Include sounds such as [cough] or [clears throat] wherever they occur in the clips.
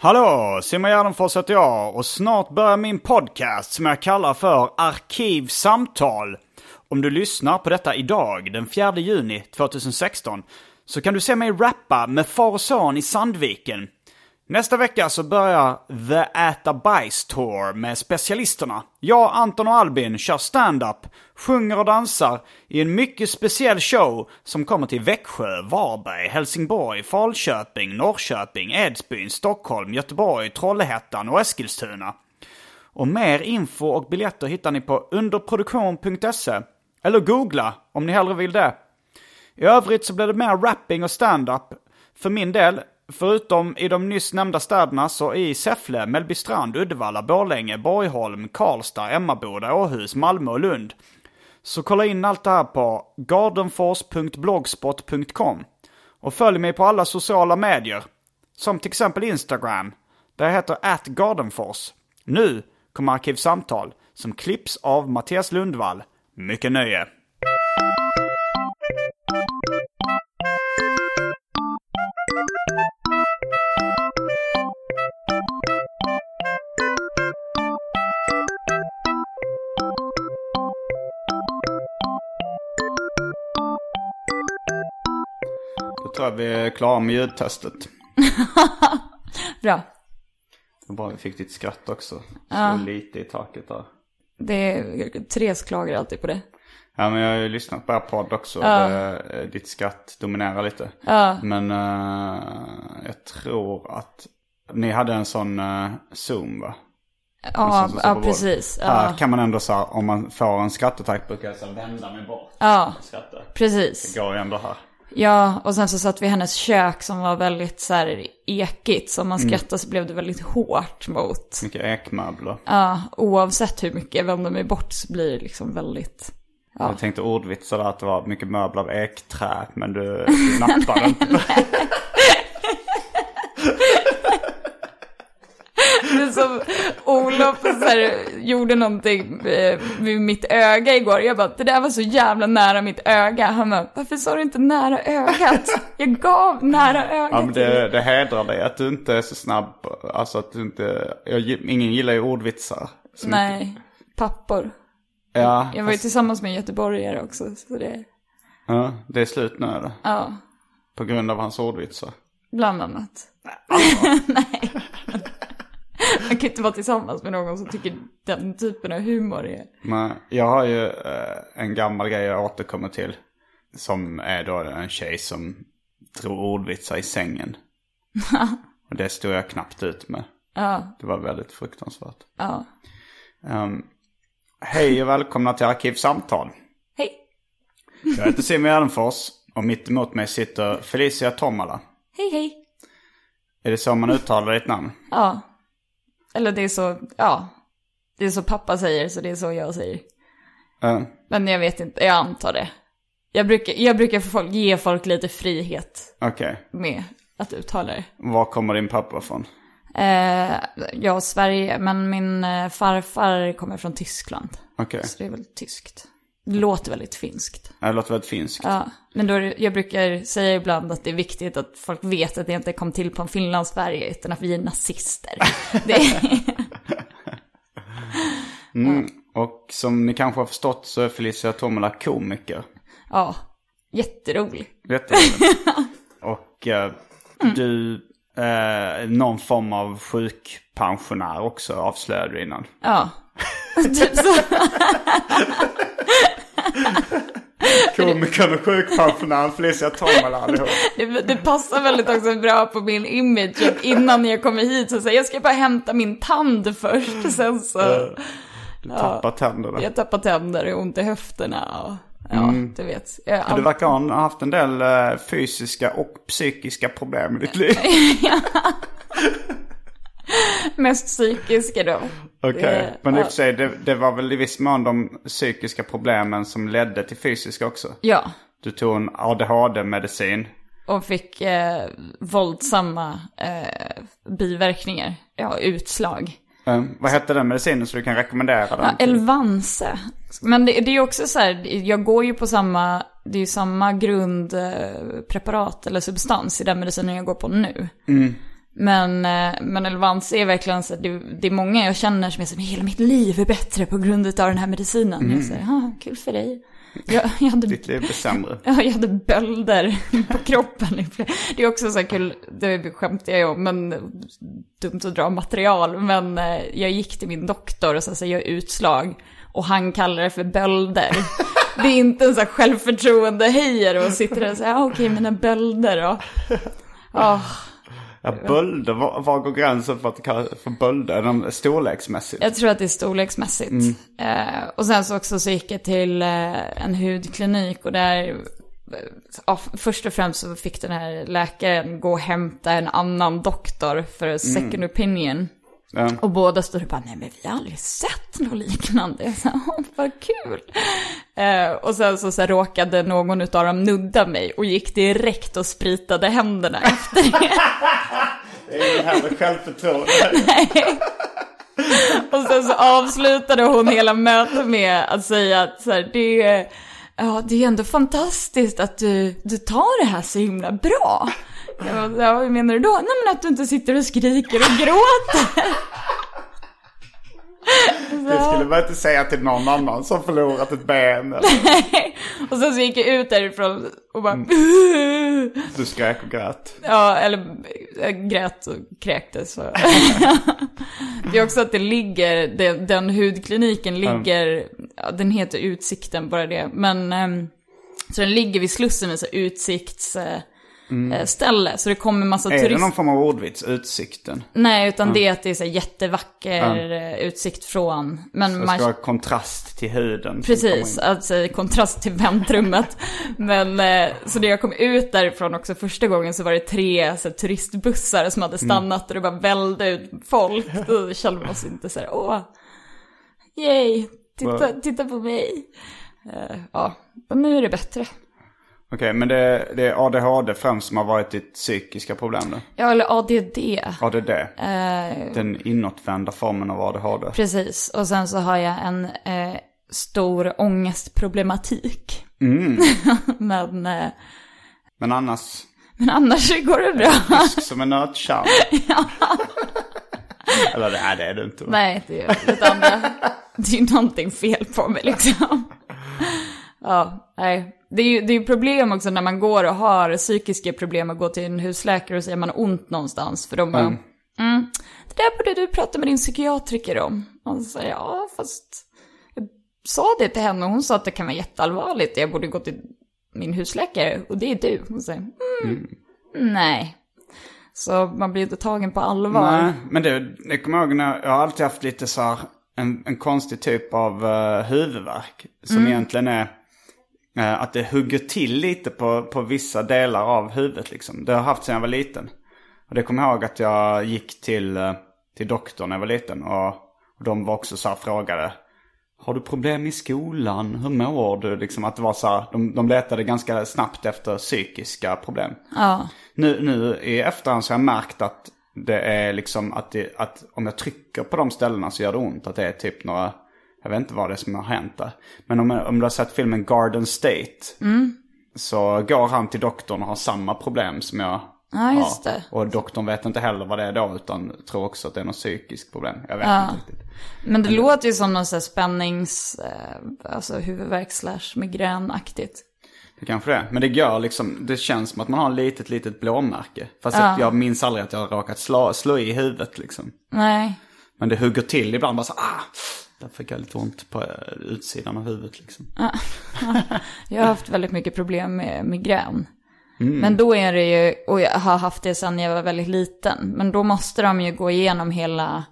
Hallå, Simon Gärdenfors heter jag och snart börjar min podcast som jag kallar för Arkivsamtal. Om du lyssnar på detta idag, den 4 juni 2016, så kan du se mig rappa med far och son i Sandviken. Nästa vecka så börjar The Äta Bajs Tour med specialisterna. Jag, Anton och Albin kör stand-up, sjunger och dansar i en mycket speciell show som kommer till Växjö, Varberg, Helsingborg, Falköping, Norrköping, Edsbyn, Stockholm, Göteborg, Trollhättan och Eskilstuna. Och mer info och biljetter hittar ni på underproduktion.se. Eller googla om ni hellre vill det. I övrigt så blir det mer rapping och stand-up för min del. Förutom i de nyss nämnda städerna så i Säffle, Mellbystrand, Uddevalla, Borlänge, Borgholm, Karlstad, Emmaboda, Åhus, Malmö och Lund. Så kolla in allt det här på gardenfors.blogspot.com. Och följ mig på alla sociala medier. Som till exempel Instagram, där jag heter atgardenfors. Nu kommer Arkivsamtal, som klipps av Mattias Lundvall. Mycket nöje! Tror jag vi är klara med ljudtestet. [laughs] Bra. Det bra vi fick ditt skratt också. Så lite i taket där. Det är, Therese klagar alltid på det. Ja men jag har ju lyssnat på er podd också. Det, ditt skratt dominerar lite. Men eh, jag tror att ni hade en sån uh, zoom va? Ja, ja precis. Ja, Här kan man ändå så här, om man får en skrattattack brukar jag så vända mig bort. ja och Skratta. precis. Det går ju ändå här. Ja, och sen så satt vi i hennes kök som var väldigt så här ekigt. Så om man skrattade så blev det väldigt hårt mot. Mycket ekmöbler. Ja, oavsett hur mycket jag vänder mig bort så blir det liksom väldigt... Jag tänkte ordvitsar att det var mycket möbler av ekträ. Men du, [laughs] du nappade inte. Det är som Olof så här, gjorde någonting eh, vid mitt öga igår. Jag bara, det där var så jävla nära mitt öga. Han bara, varför sa du inte nära ögat? Jag gav nära ögat Ja men det, det hedrar dig att du inte är så snabb. Alltså att du inte, jag, ingen gillar ju ordvitsar. Nej, pappor. Ja, Jag var ju fast, tillsammans med en göteborgare också. Så det, ja, det är slut nu eller? ja, På grund av hans ordvitsar. bland annat. Nej. [laughs] Man kan inte vara tillsammans med någon som tycker den typen av humor är... Men jag har ju eh, en gammal grej jag återkommer till. Som är då en tjej som drog ordvitsar i sängen. [laughs] Och det stod jag knappt ut med. Ja, Det var väldigt fruktansvärt. ja. Ehm, hej och välkomna till Arkivsamtal. Hej. Jag heter Simon Gärdenfors och mitt emot mig sitter Felicia Tomala. Hej, hej. Är det så man uttalar ditt namn? Ja. Eller det är så, ja. Det är så pappa säger, så det är så jag säger. Eh, Men jag vet inte, jag antar det. Jag brukar, jag brukar för folk, ge folk lite frihet Okej, med att uttala det. var kommer din pappa från? Eh, jag Sverige, men min eh, farfar kommer från Tyskland. Okej, Så det är väl tyskt. Det låter väldigt finskt. det låter väldigt finskt. Ja, men då det, jag brukar säga ibland att det är viktigt att folk vet att det inte kom till på en Finland-Sverige, utan att vi är nazister. [laughs] Är, Och som ni kanske har förstått så är Felicia Tomala komiker. ja, jätterolig. Jätteroligt. [laughs] Och eh, du, eh, någon form av sjukpensionär också avslöjade du innan. Ja. typ [laughs] så. Komikern och sjukpensionären Felicia Tomala allihop. Det, det passar väldigt också bra på min image. Att innan jag kommer hit så säger jag ska bara hämta min tand först. Sen så, Du tappar tänderna. jag tappar tänder och ont i höfterna. Och, ja, du vet. Jag, Du verkar ha haft en del eh, fysiska och psykiska problem i ditt [laughs] liv. [laughs] mest psykiska då. Okej, Det- men i och för sig det, det var väl i viss mån de psykiska problemen som ledde till fysiska också. Ja, Du tog en ADHD-medicin. och fick eh, våldsamma eh, biverkningar. Ja, utslag. Eh, vad hette den medicinen så du kan rekommendera den? Ja, Elvanse. Men det, det är också så här, jag går ju på samma, det är ju samma grundpreparat eller substans i den medicinen jag går på nu. Men, eh, men Elvanse är verkligen så, det, det är många jag känner som är så här, hela mitt liv är bättre på grund av den här medicinen. Jag säger, ah, kul för dig. Jag, jag hade Ditt liv blir sämre. [laughs] Ja, jag hade bölder på kroppen. Det är också så kul, det skämtar jag om, men dumt att dra material. Men eh, jag gick till min doktor och så sa jag utslag. Och han kallar det för bölder. [laughs] Det är inte en sån här självförtroende-höjare och sitter där och säger, ah, okej, mina bölder då. Ja, [laughs] Ja, bölder, var, var går gränsen för att det för bölder? Är de storleksmässigt? jag tror att det är storleksmässigt. Eh, och sen så också så gick jag till eh, en hudklinik och där, eh, ja, först och främst så fick den här läkaren gå och hämta en annan doktor för second opinion. Ja. Och båda stod och bara, nej men vi har aldrig sett något liknande. [laughs] Sa, "Åh, vad kul. Eh, och sen så, så här, råkade någon av dem nudda mig och gick direkt och spritade händerna efter det. [laughs] Det är ju heller självförtroende. [laughs] Och sen så avslutade hon hela mötet med att säga att så här, det, är, ja, det är ändå fantastiskt att du, du tar det här så himla bra. Jag [laughs] bara, ja, vad menar du då? Nej men att du inte sitter och skriker och gråter. Det skulle man inte säga till någon annan som förlorat ett ben. [laughs] Och sen så gick jag ut därifrån och bara... [laughs] du skrek och grät. Ja, eller jag grät och kräktes. Så. [laughs] det är också att det ligger, den, den hudkliniken ligger, ja, den heter Utsikten, bara det. Men, ehm, så den ligger vid Slussen, med så här utsiktsställe. Eh, ställe. så det kommer massa Är det turister. någon form av ordvits? Utsikten? Nej, utan det är att det är så jättevacker eh, utsikt från. Men Det man... ska vara kontrast till huden. Precis, alltså kontrast till väntrummet. [laughs] Men eh, så när jag kom ut därifrån också första gången så var det tre så här, turistbussar som hade stannat och det bara vällde ut folk. Då kände man sig inte så här, åh, yay, titta, titta på mig. Ja, men nu är det bättre. Okej, men det, det är ADHD främst som har varit ditt psykiska problem då? Ja, eller ADD. ADD? Eh, Den inåtvända formen av ADHD? precis, och sen så har jag en eh, stor ångestproblematik. [laughs] men, eh, Men annars, men annars går det bra. som en nötkärna? [laughs] Eller nej, det är det inte. va? Nej, det är lite andra. Det är ju någonting fel på mig liksom. Ja, nej. Det är ju det är problem också när man går och har psykiska problem och går till en husläkare och säger man ont någonstans. För de bara, Mm. mm, det där borde du prata med din psykiatriker om. Och så säger jag, ja fast jag sa det till henne och hon sa att det kan vara jätteallvarligt. Jag borde gå till min husläkare och det är du. Hon säger, mm, nej. Så man blir inte tagen på allvar. Nej, men det, det kommer jag ihåg när jag har alltid haft lite så här en, en konstig typ av uh, huvudvärk. Som egentligen är att det hugger till lite på, på vissa delar av huvudet liksom. Det har jag haft sedan jag var liten. Och det kommer jag ihåg att jag gick till, eh, till doktorn när jag var liten. Och, och de var också så här frågade. Har du problem i skolan? Hur mår du? Liksom att det var så här, de, de letade ganska snabbt efter psykiska problem. Ja. Nu, nu i efterhand så har jag märkt att det är liksom att, det, att om jag trycker på de ställena så gör det ont. Att det är typ några, jag vet inte vad det är som har hänt där. Men om, om du har sett filmen Garden State. Så går han till doktorn och har samma problem som jag Ja, just det. Och doktorn vet inte heller vad det är då utan tror också att det är något psykiskt problem. Jag vet Ja. inte riktigt. Men det låter ju som någon sån spännings, eh, alltså huvudvärk slash migränaktigt. Det kanske det är. Men det gör liksom, det känns som att man har ett litet, litet blåmärke. Fast Ja. jag minns aldrig att jag har råkat slå, slå i huvudet liksom. Nej. Men det hugger till ibland bara så ah! Där fick jag lite ont på eh, utsidan av huvudet liksom. [laughs] Jag har haft väldigt mycket problem med migrän. Men då är det ju, och jag har haft det sedan jag var väldigt liten. Men då måste de ju gå igenom hela,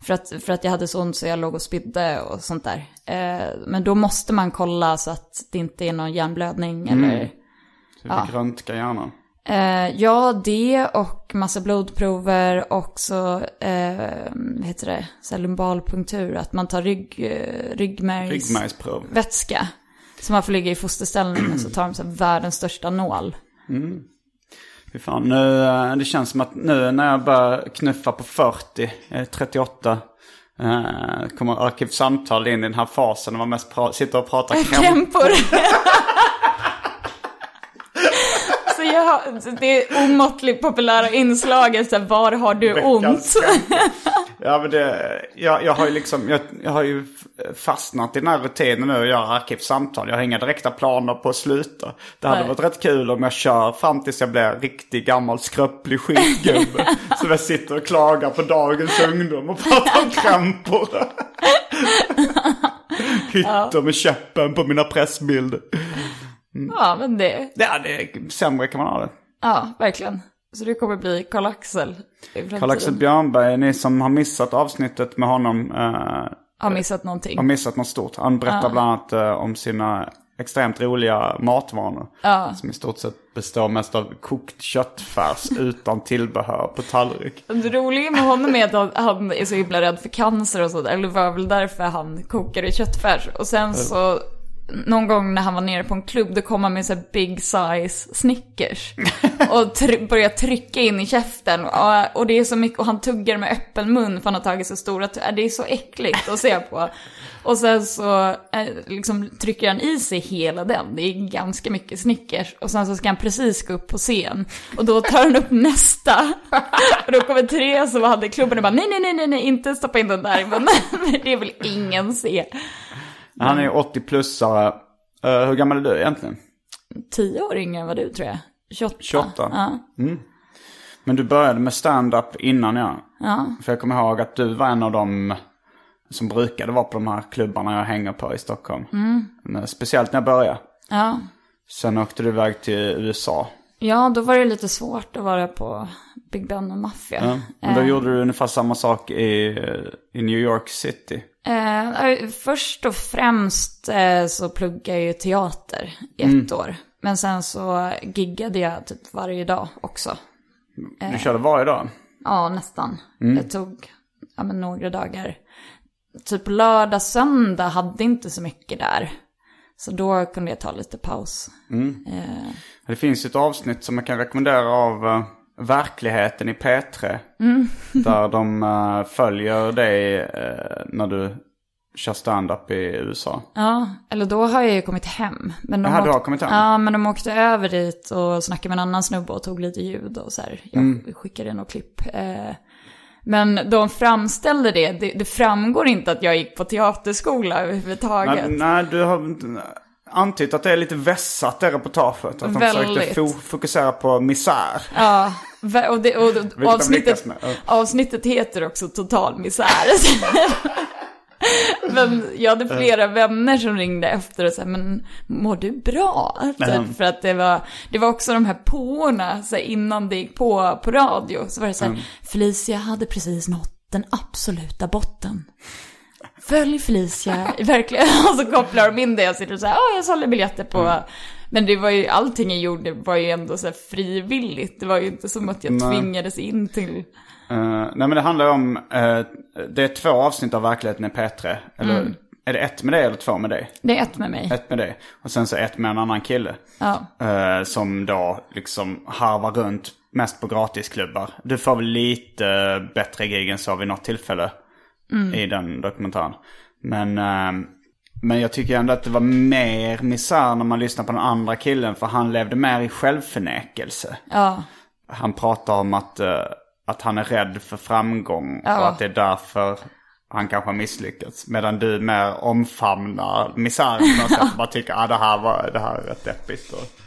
för att, för att jag hade så ont så jag låg och spydde och sånt där. Eh, men då måste man kolla så att det inte är någon hjärnblödning eller... Så vi fick röntga hjärnan. Eh, ja, det och massa blodprover och så, eh, vad heter det, så lumbalpunktur, att man tar rygg, eh, ryggmärgs... Ryggmärgsprov. vätska. Så man får ligga i fosterställning och så tar de så världens största nål. Fy fan, nu, eh, det känns som att nu när jag börjar knuffa på 40, jag är 38, eh, kommer Arkivsamtal in i den här fasen när man mest sitter och pratar kräm. Krämpor. [laughs] [laughs] har, det är omåttligt populära inslaget, så här, var har du ont? Ja men det, jag, jag har ju liksom, jag, jag har ju fastnat i den här rutinen nu och gör arkivsamtal. Jag har inga direkta planer på att sluta. Det hade Nej. varit rätt kul om jag kör fram tills jag blir riktig gammal skröplig skitgubbe. [laughs] Så jag sitter och klagar på dagens ungdom och pratar om krämpor. [laughs] Hytter med käppen på mina pressbilder. Ja, men det, Ja, det är, sämre kan man ha det. ja, verkligen. Så du kommer bli Karl-Axel. Karl-Axel Björnberg, ni som har missat avsnittet med honom eh, Har missat någonting. har missat något stort. Han berättar bland annat eh, om sina extremt roliga matvanor. Som i stort sett består mest av kokt köttfärs [laughs] utan tillbehör på tallrik. Det roliga med honom är att han- han är så himla rädd för cancer och sådär. Eller det var väl därför han kokade köttfärs. Och sen så, någon gång när han var nere på en klubb, då kom han med så big size Snickers. [laughs] och tr- började trycka in i käften. Och, och det är så mycket, och han tuggar med öppen mun för han har tagit så stora Det är så äckligt att se på. [laughs] Och sen så eh, liksom trycker han i sig hela den. Det är ganska mycket Snickers. Och sen så ska han precis gå upp på scen. Och då tar han upp nästa. [laughs] Och då kommer Therese som hade klubben och bara nej, nej, nej, nej, nej, inte stoppa in den där i munnen. Det vill ingen se. Han är 80-plussare. Eh, hur gammal är du egentligen? Tio år yngre än vad du tror jag. 28. 28. Ja. Men du började med stand-up innan ja. Ja. För jag kommer ihåg att du var en av dem som brukade vara på de här klubbarna jag hänger på i Stockholm. Men Speciellt när jag började. Ja. Sen åkte du iväg till USA. ja, då var det lite svårt att vara på Big Ben och Mafia. Ja. Men då gjorde du ungefär samma sak i, i New York City. Eh, först och främst eh, så pluggade jag ju teater i ett år. Men sen så giggade jag typ varje dag också. Du körde varje dag. Ja, nästan. Det tog ja, men några dagar. Typ lördag, söndag hade inte så mycket där. Så då kunde jag ta lite paus. Eh, Det finns ett avsnitt som jag kan rekommendera av eh, Verkligheten i P3. [laughs] Där de eh, följer dig eh, när du kör stand-up i USA. ja, eller då har jag ju kommit hem. Men de Jaha, du har åkte- kommit hem? Ja, men de åkte över dit och snackade med en annan snubbe och tog lite ljud och så här. Jag skickade något klipp. Eh, men de framställde det, det, det framgår inte att jag gick på teaterskola överhuvudtaget. Nej, nej, du har antytt att det är lite vässat det reportaget. Att de försökte Väldigt. fokusera på misär. Ja, och, det, och, och avsnittet, avsnittet heter också Total misär. men jag hade flera vänner som ringde efter och sa, men mår du bra? Typ, för att det var, det var också de här påorna så här, innan det gick på på radio. Så var det så här, Felicia hade precis nått den absoluta botten. Följ Felicia, [laughs] verkligen. Och så kopplar de in det och sitter säger, ja jag sålde biljetter på... Men det var ju, allting jag gjorde var ju ändå så här frivilligt. Det var ju inte som att jag Nej. tvingades in till... Eh, nej men det handlar om, eh, det är två avsnitt av Verkligheten i P3. Eller Mm. är det ett med dig eller två med dig? Det är ett med mig. Ett med dig. Och sen så ett med en annan kille. Ja. Eh, som då liksom harvar runt mest på gratisklubbar. Du får väl lite bättre gig än så vid något tillfälle i den dokumentären. Men, eh, men jag tycker ändå att det var mer misär när man lyssnar på den andra killen. För han levde mer i självförnekelse. Ja. Han pratar om att, eh, att han är rädd för framgång. Ja. Och att det är därför han kanske har misslyckats. Medan du mer omfamnar misären [laughs] sätt. Bara tycker att ah, det, här var, det här är rätt deppigt. Och...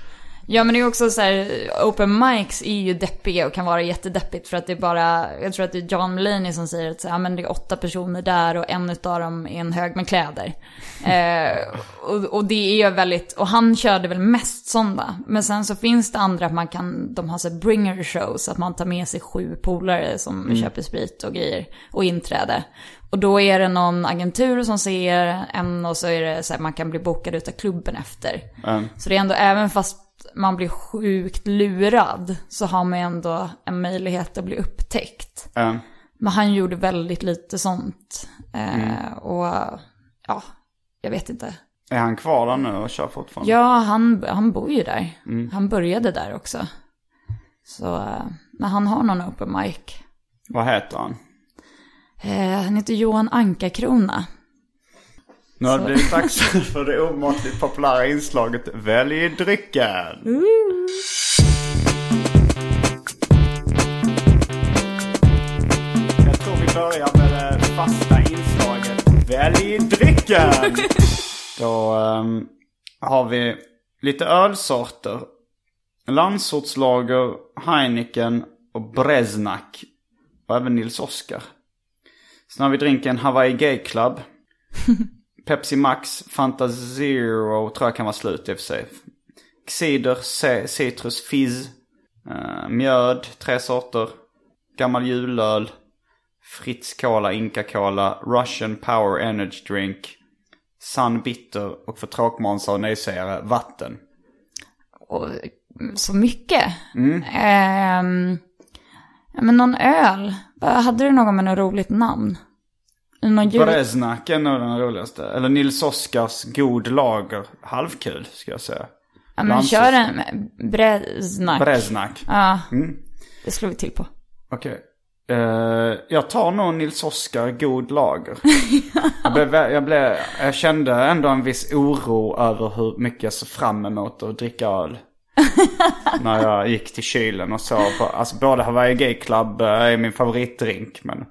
Ja men det är också så här, open mics är ju deppiga och kan vara jättedeppigt för att det är bara, jag tror att det är John Mulaney som säger att så här, men det är åtta personer där och en utav dem är en hög med kläder. [laughs] eh, och, och det är ju väldigt, och han körde väl mest sådana. Men sen så finns det andra att man kan, de har så bringer shows, att man tar med sig sju polare som köper sprit och grejer och inträde. Och då är det någon agentur som ser en och så är det så här, man kan bli bokad utav klubben efter. Så det är ändå, även fast man blir sjukt lurad så har man ändå en möjlighet att bli upptäckt. Eh, Men han gjorde väldigt lite sånt. Eh, Och ja, jag vet inte. är han kvar där nu och kör fortfarande? Ja, han, han bor ju där. Han började där också. Så, eh, men han har någon open mic. Vad heter han? Eh, han heter Johan Ankarkrona. Nu har det blivit dags för det omåttligt populära inslaget Välj drycken. Jag tror vi börjar med det fasta inslaget Välj drycken. [laughs] Då ehm, har vi lite ölsorter. Landsortslager, Heineken och Breznak. Och även Nils Oskar. Sen har vi drinken Hawaii Gay Club. [laughs] Pepsi Max, Fanta Zero tror jag kan vara slut i och för sig. Cider, citrus, fizz, eh, mjöd, tre sorter. Gammal julöl, Fritz Cola, Inca Cola, Russian Power Energy Drink, Sun Bitter och för tråkmånsar och nejsägare, vatten. Och så mycket. Ehm, ja, men någon öl. Hade du någon med något roligt namn? Någon jul... Breznak är nog den roligaste. Eller Nils Oskars God Lager. Halvkul ska jag säga. Ja, men Landsort. kör en Breznak. Breznak. Ja, det slår vi till på. Okej. Eh, jag tar nog Nils Oskar God Lager. [laughs] jag, blev, jag, blev, jag kände ändå en viss oro över hur mycket jag såg fram emot att dricka öl. [laughs] När jag gick till kylen och så. Alltså både Hawaii Gay Club eh, är min favoritdrink. Men,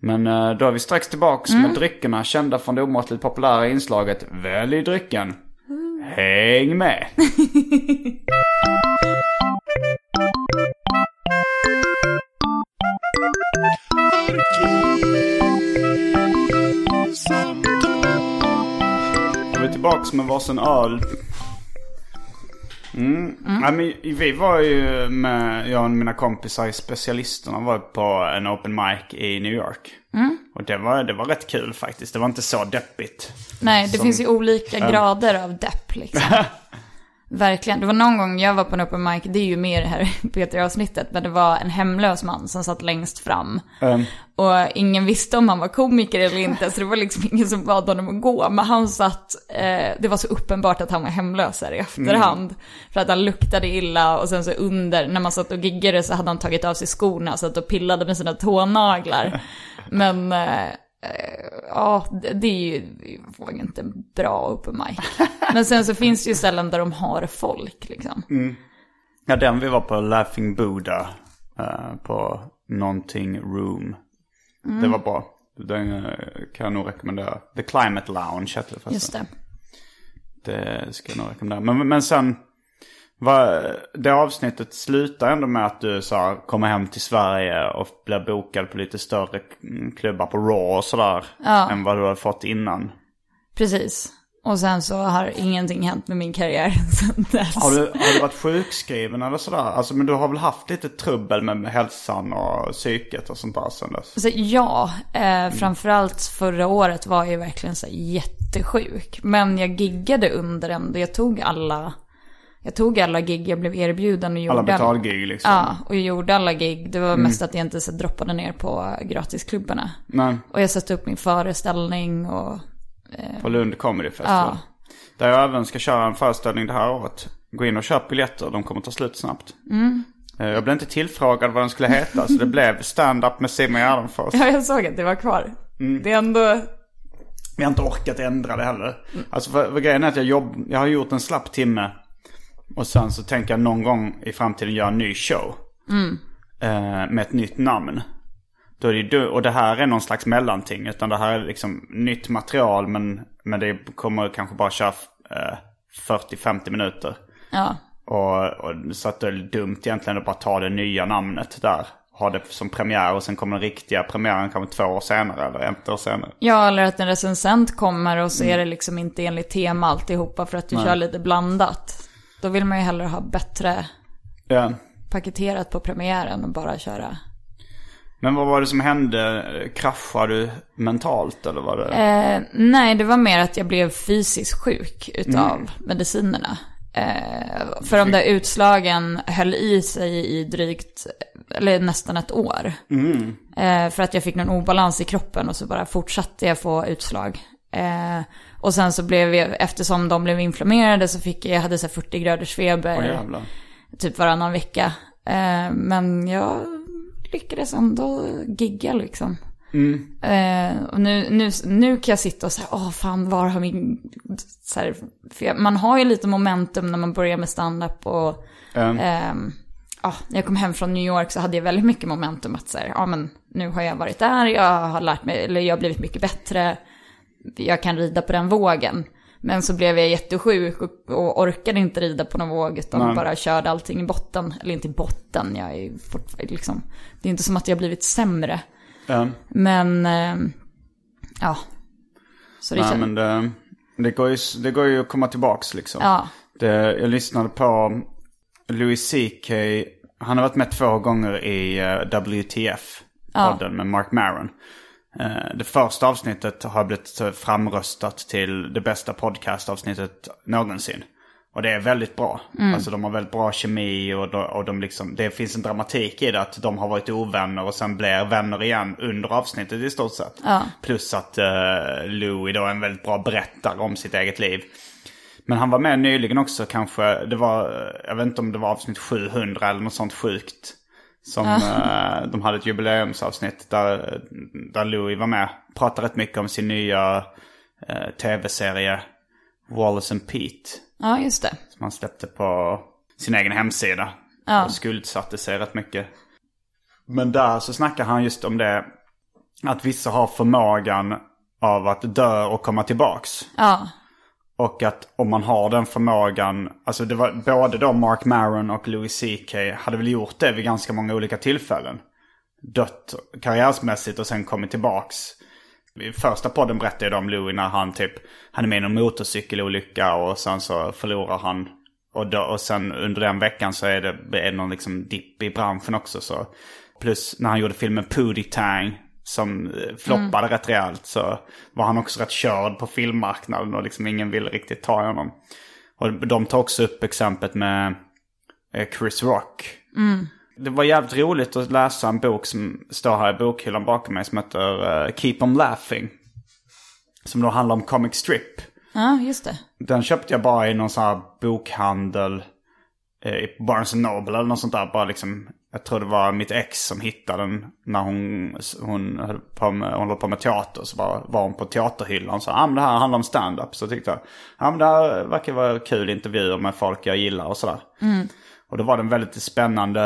men eh, då är vi strax tillbaks med dryckerna kända från det omåttligt populära inslaget Välj drycken. Häng med! [laughs] Då är vi tillbaks med varsin öl. Mm. Ja, men vi var ju med, jag och mina kompisar i Specialisterna var på en open mic i New York. Och det var, det var rätt kul faktiskt. Det var inte så deppigt. Nej, det Som- finns ju olika grader av depp liksom. [laughs] Verkligen. Det var någon gång jag var på en open mic, det är ju mer det här [laughs] Peter-avsnittet, men det var en hemlös man som satt längst fram. Och ingen visste om han var komiker eller inte, så det var liksom [laughs] ingen som bad honom att gå. Men han satt, eh, det var så uppenbart att han var hemlös här i efterhand. För att han luktade illa och sen så under, när man satt och giggade så hade han tagit av sig skorna, satt och pillade med sina tånaglar. [laughs] Men eh, Ja, det, är ju ju inte bra open mic. Men sen så finns det ju ställen där de har folk liksom. Ja, den vi var på Laughing Buddha. eh, på någonting room. Det var bra. Den eh, kan jag nog rekommendera. The Climate Lounge hette det förresten. Just det. Det ska jag nog rekommendera. Men, men sen, det avsnittet slutar ändå med att du så här, kommer hem till Sverige och blir bokad på lite större klubbar på Raw och sådär. Än vad du har fått innan. Precis. Och sen så har ingenting hänt med min karriär [laughs] sen dess. Har du, har du varit sjukskriven eller sådär? Alltså men du har väl haft lite trubbel med hälsan och psyket och sånt där sen dess? Så ja, eh, framförallt förra året var jag ju verkligen så jättesjuk. Men jag giggade under ändå. Jag tog alla, jag tog alla gig jag blev erbjuden och gjorde. Alla betalgig liksom? Ja, och jag gjorde alla gig. Det var mest att jag inte så droppade ner på gratisklubbarna. Nej, Och jag satte upp min föreställning och på Lund Comedy Festival. Ja. Där jag även ska köra en föreställning det här året. Gå in och köp biljetter, de kommer ta slut snabbt. Eh, Jag blev inte tillfrågad vad den skulle heta så det blev stand-up med Simon Gärdenfors. Ja, jag såg att det var kvar. Det är ändå... Vi har inte orkat ändra det heller. Alltså för, för grejen är att jag, jobb, jag har gjort en slapp timme. Och sen så tänker jag någon gång i framtiden göra en ny show. Eh, med ett nytt namn. Då är det ju, du- och det här är någon slags mellanting. Utan det här är liksom nytt material men, men det kommer kanske bara köra eh, 40-50 minuter. Ja. Och, och, så att det är dumt egentligen att bara ta det nya namnet där. Ha det som premiär och sen kommer den riktiga premiären kanske två år senare eller ett år senare. Ja, eller att en recensent kommer och så är det liksom inte enligt tema alltihopa för att du kör lite blandat. Då vill man ju hellre ha bättre Ja. paketerat på premiären och bara köra. Men vad var det som hände? Kraschade du mentalt eller var det? Eh, nej, det var mer att jag blev fysiskt sjuk utav medicinerna. Eh, för de där utslagen höll i sig i drygt, eller nästan ett år. Eh, för att jag fick någon obalans i kroppen och så bara fortsatte jag få utslag. Eh, och sen så blev jag, eftersom de blev inflammerade så fick jag, jag hade så här 40 graders feber. Jävlar. typ varannan vecka. Eh, men jag lyckades ändå gigga liksom. Eh, och nu, nu, nu kan jag sitta och säga, åh fan, var har min... Så här, jag, man har ju lite momentum när man börjar med stand-up och... ehm, ja, när jag kom hem från New York så hade jag väldigt mycket momentum att säga, ja men nu har jag varit där, jag har lärt mig, eller jag har blivit mycket bättre. Jag kan rida på den vågen. Men så blev jag jättesjuk och, och orkade inte rida på någon våg utan bara körde allting i botten. Eller inte i botten, jag är fortfarande liksom... Det är inte som att jag blivit sämre. Ja. Men, eh, ja. Så det Nej, känns... men det, det, går ju, det går ju att komma tillbaks liksom. Ja. Det, jag lyssnade på Louis CK. Han har varit med två gånger i eh, WTF-podden med Mark Maron. Eh, det första avsnittet har blivit framröstat till det bästa podcastavsnittet någonsin. Och det är väldigt bra. Alltså de har väldigt bra kemi och, de, och de liksom, det finns en dramatik i det att de har varit ovänner och sen blir vänner igen under avsnittet i stort sett. Plus att uh, Louis då är en väldigt bra berättare om sitt eget liv. Men han var med nyligen också kanske, det var, jag vet inte om det var avsnitt 700 eller något sånt sjukt. Som eh, de hade ett jubileumsavsnitt där, där Louis var med. Pratade rätt mycket om sin nya eh, tv-serie Wallace and Pete. ja, just det. Som han släppte på sin egen hemsida. Ja. Och skuldsatte sig rätt mycket. Men där så snackar han just om det. Att vissa har förmågan av att dö och komma tillbaks. Ja, och att om man har den förmågan, alltså det var både då Mark Maron och Louis CK hade väl gjort det vid ganska många olika tillfällen. Dött karriärsmässigt och sen kommit tillbaks. I första podden berättade jag om Louis när han typ, han är med i någon motorcykelolycka och sen så förlorar han. Och, då, och sen under den veckan så är det, är det någon liksom dipp i branschen också så. Plus när han gjorde filmen Pootie Tang som eh, floppade rätt rejält så var han också rätt körd på filmmarknaden och liksom ingen ville riktigt ta honom. Och de tar också upp exemplet med eh, Chris Rock. Det var jävligt roligt att läsa en bok som står här i bokhyllan bakom mig som heter eh, Keep 'em Laughing. Som då handlar om comic strip. ja just det. Den köpte jag bara i någon sån här bokhandel. Eh, i Barnes Noble eller något sånt där. Bara liksom, jag tror det var mitt ex som hittade den när hon, hon, höll, på med, hon höll på med teater. Så var, var hon på teaterhyllan och sa ah, men det här handlar om stand-up. Så tyckte jag, ja men det här verkar vara kul intervjuer med folk jag gillar och sådär. Och då var det en väldigt spännande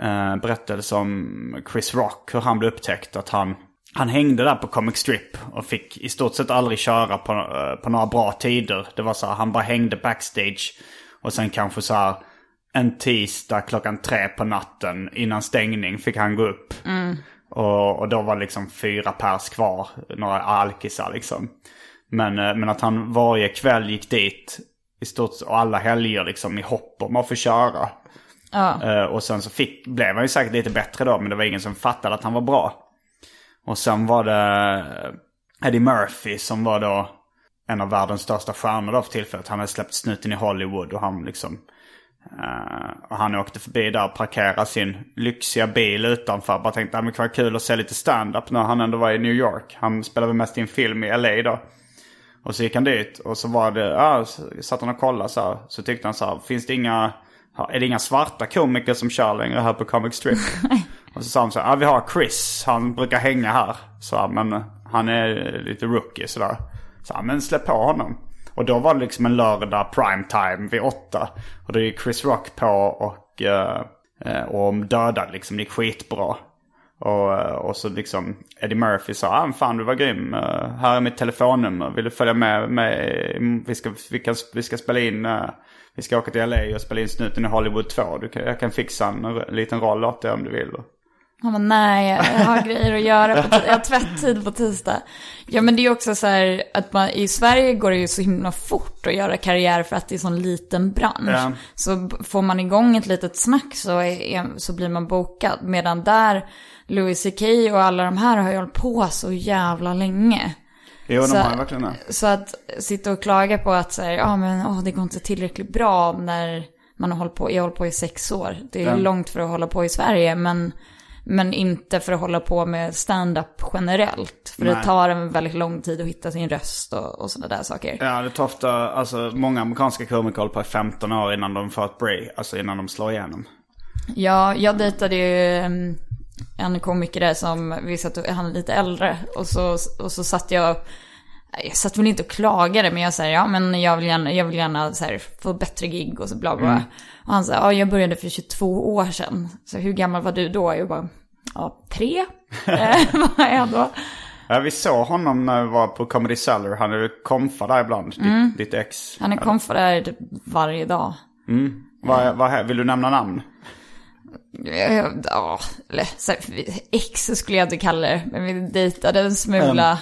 eh, berättelse om Chris Rock. Hur han blev upptäckt. Att han, han hängde där på Comic Strip och fick i stort sett aldrig köra på, eh, på några bra tider. Det var så här, han bara hängde backstage. Och sen kanske så här en tisdag klockan tre på natten innan stängning fick han gå upp. Och, och då var det liksom fyra pers kvar, några alkisar liksom. Men, eh, men att han varje kväll gick dit i stort och alla helger liksom i hopp om att få köra. Eh, och sen så fick, blev han ju säkert lite bättre då, men det var ingen som fattade att han var bra. Och sen var det eh, Eddie Murphy som var då en av världens största stjärnor då för tillfället. Han hade släppt Snuten i Hollywood och han liksom... och han åkte förbi där och parkerade sin lyxiga bil utanför. Bara tänkte att det vara kul att se lite stand-up när han ändå var i New York. Han spelade väl mest i en film i LA då. Och så gick han dit och så var det, ja, så satt han och kollade så här. Så tyckte han så här, finns det inga, är det inga svarta komiker som kör längre här på Comic Strip? [laughs] och så sa han så här, ja vi har Chris, han brukar hänga här. Så här, men han är lite rookie sådär. Så här, men släpp på honom. Och då var det liksom en lördag primetime vid åtta. Och då gick Chris Rock på och, eh, eh och dödade liksom, det gick skitbra. Och, eh, och så liksom Eddie Murphy sa, ah, fan du var grym, uh, här är mitt telefonnummer, vill du följa med mig? Vi ska, vi kan, vi ska spela in, uh, vi ska åka till LA och spela in Snuten i Hollywood 2. Du kan, jag kan fixa en, liten roll åt dig om du vill. Han bara, nej, jag har grejer att göra. På jag har tvättid på tisdag. Ja, men det är också så här att man, i Sverige går det ju så himla fort att göra karriär för att det är sån liten bransch. Ja. Så får man igång ett litet snack så, är, så blir man bokad. Medan där, Louis CK och alla de här har ju hållit på så jävla länge. Jo, de Så- har ju verkligen det. Så att sitta och klaga på att så här, ja men åh, det går inte tillräckligt bra när man har hållit på, jag har hållit på i sex år. Det är Ja. långt för att hålla på i Sverige, men, men inte för att hålla på med stand-up generellt. För det Nej. tar en väldigt lång tid att hitta sin röst och, och sådana där saker. Ja, det tar ofta, alltså många amerikanska komiker håller på i 15 år innan de får ett break, alltså innan de slår igenom. Ja, jag dejtade ju em, en komiker där som, vi satt han är lite äldre. Och så, och så satt jag, jag satt väl inte och klagade, men jag säger ja men jag vill gärna, jag vill gärna här, få bättre gig och så bla bla. Och han sa, ja jag började för 22 år sedan. Så hur gammal var du då? Jag bara, ja tre. [laughs] Eh, Vad är jag då? Ja, vi såg honom när vi var på Comedy Cellar. Han är ju komfa där ibland, ditt, ditt ex. Han är konfa där typ varje dag. Vad, vad, vill du nämna namn? Eh, Ja, eller så här, ex skulle jag inte kalla det. Men vi dejtade en smula.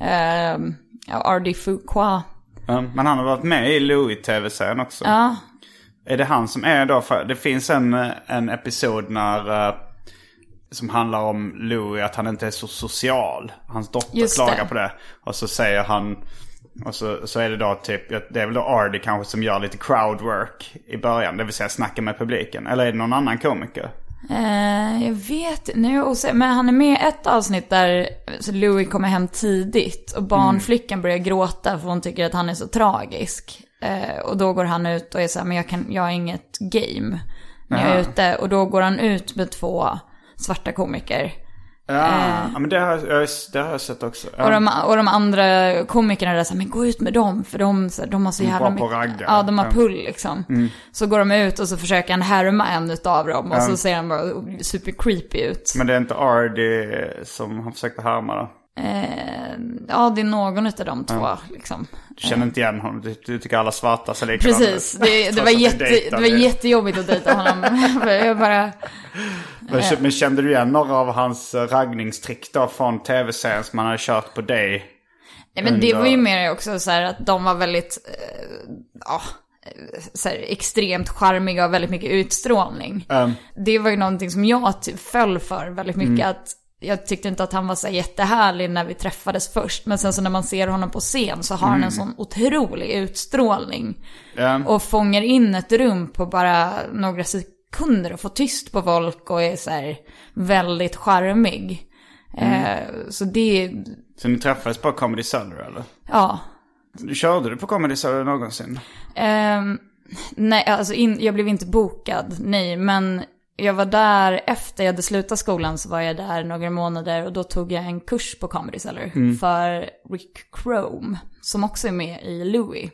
ehm, ja, R.D. Fuqua. Ja, Men han har varit med i Louis-tv-serien också. Ja, Är det han som är då, för det finns en, eh, en episod när, eh, som handlar om Louis, att han inte är så social. Hans dotter Just klagar det. på det. Och så säger han, och så, så är det då typ, det är väl då Ardy kanske som gör lite crowdwork i början. Det vill säga snacka med publiken. Eller är det någon annan komiker? Eh, jag vet nu men han är med i ett avsnitt där så Louis kommer hem tidigt och barnflickan börjar gråta för hon tycker att han är så tragisk. Eh, och då går han ut och är så här, men jag, kan, jag har inget game när jag är ute. Och då går han ut med två svarta komiker. Ja, ja men det har, jag, det har jag sett också. Och, de, och de andra komikerna där säger men gå ut med dem för de, så de har så jävla att ragga. Ja, de har Ja. pull liksom. Så går de ut och så försöker han härma en utav dem och Ja. så ser han bara super creepy ut. Men det är inte Ardy som han försökte härma då? Eh, ja, det är någon utav de två liksom. Du känner inte igen honom? Du, du tycker alla svarta ser likadana? Precis, det, det, var jätte, det var det. jättejobbigt att dejta honom. [laughs] jag bara, Men, men kände du igen några av hans eh, raggningstrick då från tv-serien som han hade kört på dig? nej men det Ändå- var ju mer också så här att de var väldigt, eh, ja, så här, extremt charmiga och väldigt mycket utstrålning. Um, Det var ju någonting som jag ty- föll för väldigt mycket. Att jag tyckte inte att han var så här jättehärlig när vi träffades först. Men sen så när man ser honom på scen så har han en sån otrolig utstrålning. ja. Och fångar in ett rum på bara några sekunder och får tyst på folk och är så här väldigt charmig. Eh, så det, Så ni träffades på Comedy Cellar eller? ja. Körde du på Comedy Cellar någonsin? Ehm, nej, alltså in, jag blev inte bokad, nej. Men jag var där efter jag hade slutat skolan så var jag där några månader och då tog jag en kurs på Comedy Cellar för Rick Chrome, som också är med i Louis.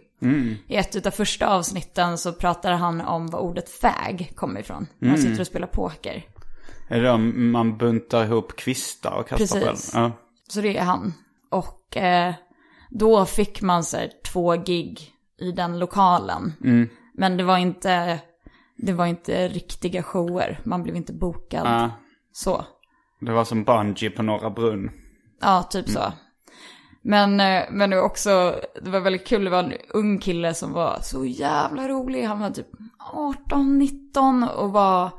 I ett av första avsnitten så pratar han om var ordet fag kommer ifrån. När man sitter och spelar poker. Är det då man buntar ihop kvistar och kastar Precis. själv? Ja. Så det är han. Och eh, då fick man så här, två gig i den lokalen. Men det var inte, det var inte riktiga shower. Man blev inte bokad. Ja. Så. Det var som bungee på Norra Brunn. Ja, typ så. Men, eh, men det var också, det var väldigt kul, det var en ung kille som var så jävla rolig. Han var typ 18, 19 och var,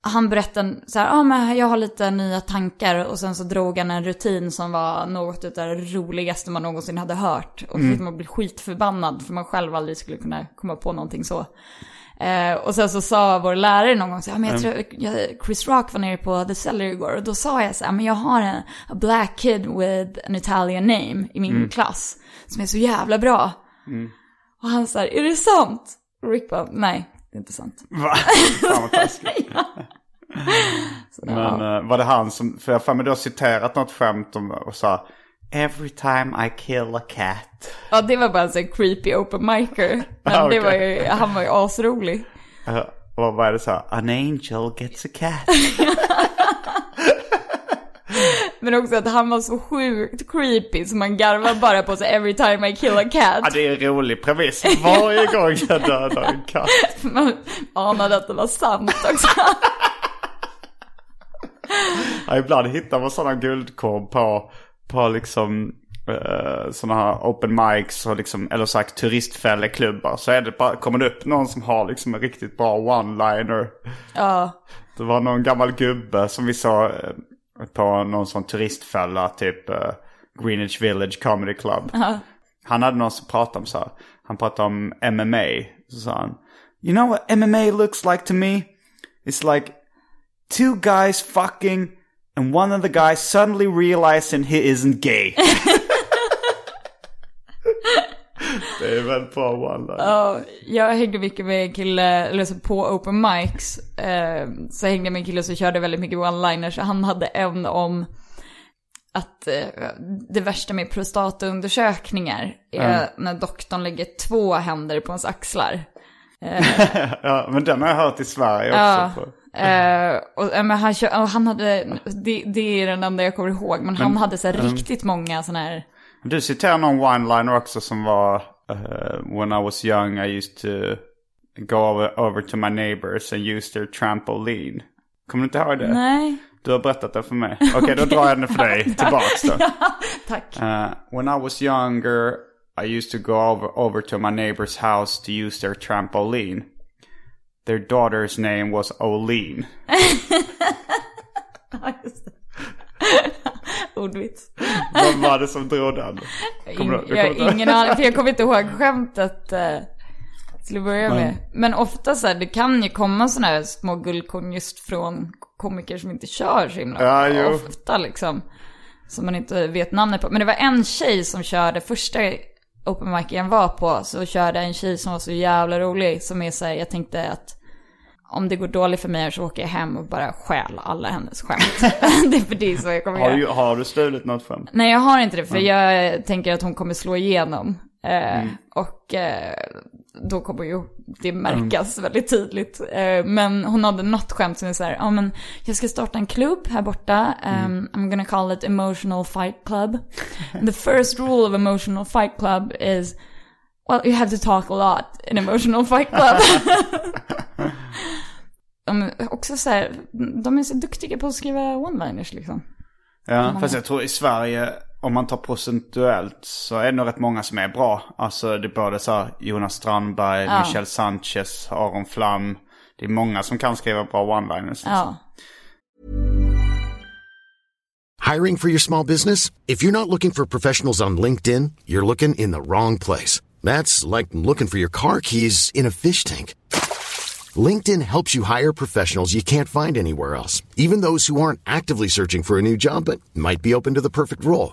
han berättade så här, ja ah, men jag har lite nya tankar och sen så drog han en rutin som var något av det roligaste man någonsin hade hört. Och så fick man bli skitförbannad för man själv aldrig skulle kunna komma på någonting så. Eh, och sen så sa vår lärare någon gång så här, men jag tror, jag, Chris Rock var nere på The Cellar igår och då sa jag så här, men jag har en a black kid with an Italian name i min klass som är så jävla bra. Och han sa, är det sant? Och Rick bara, nej, det är inte sant. Va? [laughs] Fan vad taskigt. Men eh, var det han som, för jag har för mig du har citerat något skämt om och sa Every time I kill a cat. Ja, det var bara en sån creepy open micer. Men [laughs] Ah, det var ju, han var ju asrolig. Uh, och vad är det så? An angel gets a cat. [laughs] men också att han var så sjukt creepy så man garvar bara på sig every time I kill a cat. Ja, det är en rolig premiss. Varje [laughs] gång jag dödar en katt. Man anade att det var sant också. Ja, ibland hittar man sådana guldkorn på, på liksom uh, sådana här open mics och liksom, eller sagt turistfälleklubbar. Så är det bara, kommer det upp någon som har liksom en riktigt bra one-liner. Ja. Det var någon gammal gubbe som vi såg eh, på någon sån turistfälla, typ uh, Greenwich Village Comedy Club. Han hade någon som pratade om så här. Han pratade om MMA. Så sa han. You know what MMA looks like to me? It's like two guys fucking and one of the guys suddenly realizing he isn't gay. [laughs] det är väl bra one Ja, jag hängde mycket med en kille, eller så på open mics, eh, så hängde jag med en kille som körde väldigt mycket one-liners. Han hade en om att eh, det värsta med prostataundersökningar är när doktorn lägger två händer på ens axlar. [laughs] Ja, men den har jag hört i Sverige också. Ja. På. Eh, och, eh, men han, och han hade, det, det är den enda jag kommer ihåg, men han hade så här riktigt många sådana här, Du citerar någon one-liner också som var uh, When I was young I used to go over, over to my neighbors and use their trampoline. Kommer du inte ihåg det? nej, Du har berättat det för mig. Okej, då drar jag den för dig [laughs] tillbaks då. tack. Uh, when I was younger I used to go over, over to my neighbor's house to use their trampoline. Their daughter's name was Oline. [laughs] [laughs] Ordvits. Vem var det som drog den? Kommer jag, inte- ingen aning, för jag kommer inte ihåg skämtet eh, till att börja med. Men ofta så här, det kan ju komma sådana här små guldkorn just från komiker som inte kör så himla Ja, jo. ofta liksom. Som man inte vet namnet på. Men det var en tjej som körde första open mic var på. Så körde en tjej som var så jävla rolig. Som är så här, jag tänkte att om det går dåligt för mig så åker jag hem och bara stjäl alla hennes skämt. [laughs] [laughs] det är för det så jag kommer Har göra. du, har du stulit något skämt? Nej, jag har inte det, för jag tänker att hon kommer slå igenom. Eh, Och eh, då kommer ju det märkas väldigt tydligt. Eh, men hon hade något skämt som är så här, ja men jag ska starta en klubb här borta. Um, I'm gonna call it emotional fight club. [laughs] The first rule of emotional fight club is Well, you have to talk a lot in emotional fight club. [laughs] de är också så här, de är så duktiga på att skriva one-liners liksom. Ja, fast jag tror i Sverige, om man tar procentuellt så är det nog rätt många som är bra. Alltså det är både så här Jonas Strandberg, Michel Sanchez, Aron Flam. Det är många som kan skriva bra one-liners. liksom. Ja. Hiring for your small business? If you're not looking for professionals on LinkedIn, you're looking in the wrong place. That's like looking for your car keys in a fish tank. LinkedIn helps you hire professionals you can't find anywhere else, even those who aren't actively searching for a new job but might be open to the perfect role.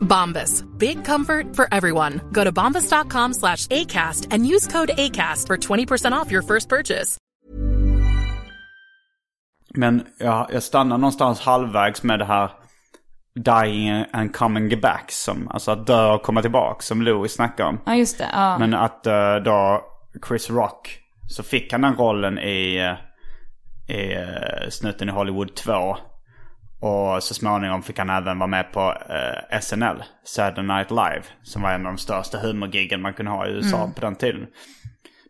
Bombas. Big comfort for everyone. Go to bombas.com slash ACAST and use code ACAST for 20% off your first purchase. Men jag, jag stannar någonstans halvvägs med det här dying and coming back. Som, alltså att dö och komma tillbaka som Louis snackade om. Ja, just det. Ja. Men att eh, då Chris Rock, så fick han den rollen i, eh, i uh, Snuten i Hollywood 2. Och så småningom fick han även vara med på eh, SNL, Saturday Night Live. Som var en av de största humorgiggen man kunde ha i USA på den tiden.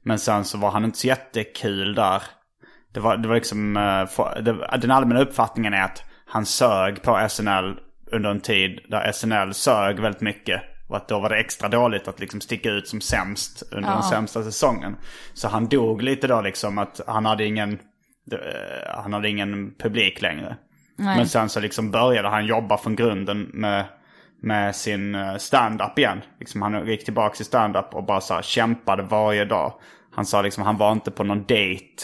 Men sen så var han inte så jättekul där. det var, det var liksom, eh, för, det, den allmänna uppfattningen är att han sög på SNL under en tid där SNL sög väldigt mycket. Och att då var det extra dåligt att liksom sticka ut som sämst under den Ja. sämsta säsongen. Så han dog lite då liksom att han hade ingen, eh, han hade ingen publik längre. Nej. Men sen så liksom började han jobba från grunden med, med sin eh, stand-up igen. Liksom han gick tillbaka till stand-up och bara så här kämpade varje dag. Han sa liksom han var inte på någon date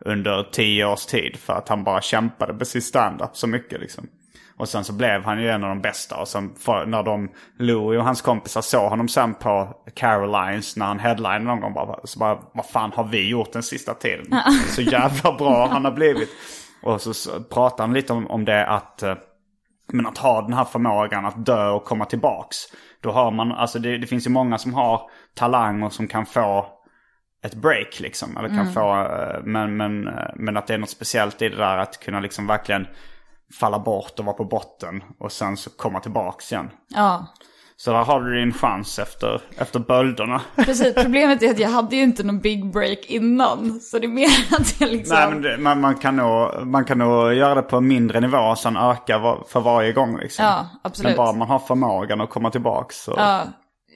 under tio års tid för att han bara kämpade med sin stand-up så mycket liksom. Och sen så blev han ju en av de bästa. Och sen när de, Louis och hans kompisar såg honom sen på Carolines när han headlinade någon gång. Bara, så bara, vad fan har vi gjort den sista tiden? Så jävla bra han har blivit. [laughs] Och så, pratar han lite om, om det att, eh, men att ha den här förmågan att dö och komma tillbaks. Då har man, alltså det, det finns ju många som har talang och som kan få ett break liksom. Eller kan Mm. få, eh, men, men, eh, men att det är något speciellt i det där att kunna liksom verkligen falla bort och vara på botten och sen så komma tillbaks igen. Ja, Så där har du din chans efter, efter bölderna. [laughs] precis. Problemet är att jag hade ju inte någon big break innan. Så det är mer [laughs] att jag liksom... Nej men det, man, man, kan nog, man kan nog göra det på en mindre nivå och sen öka var, för varje gång liksom. Ja, absolut. Men bara man har förmågan att komma tillbaks. Så. Ja,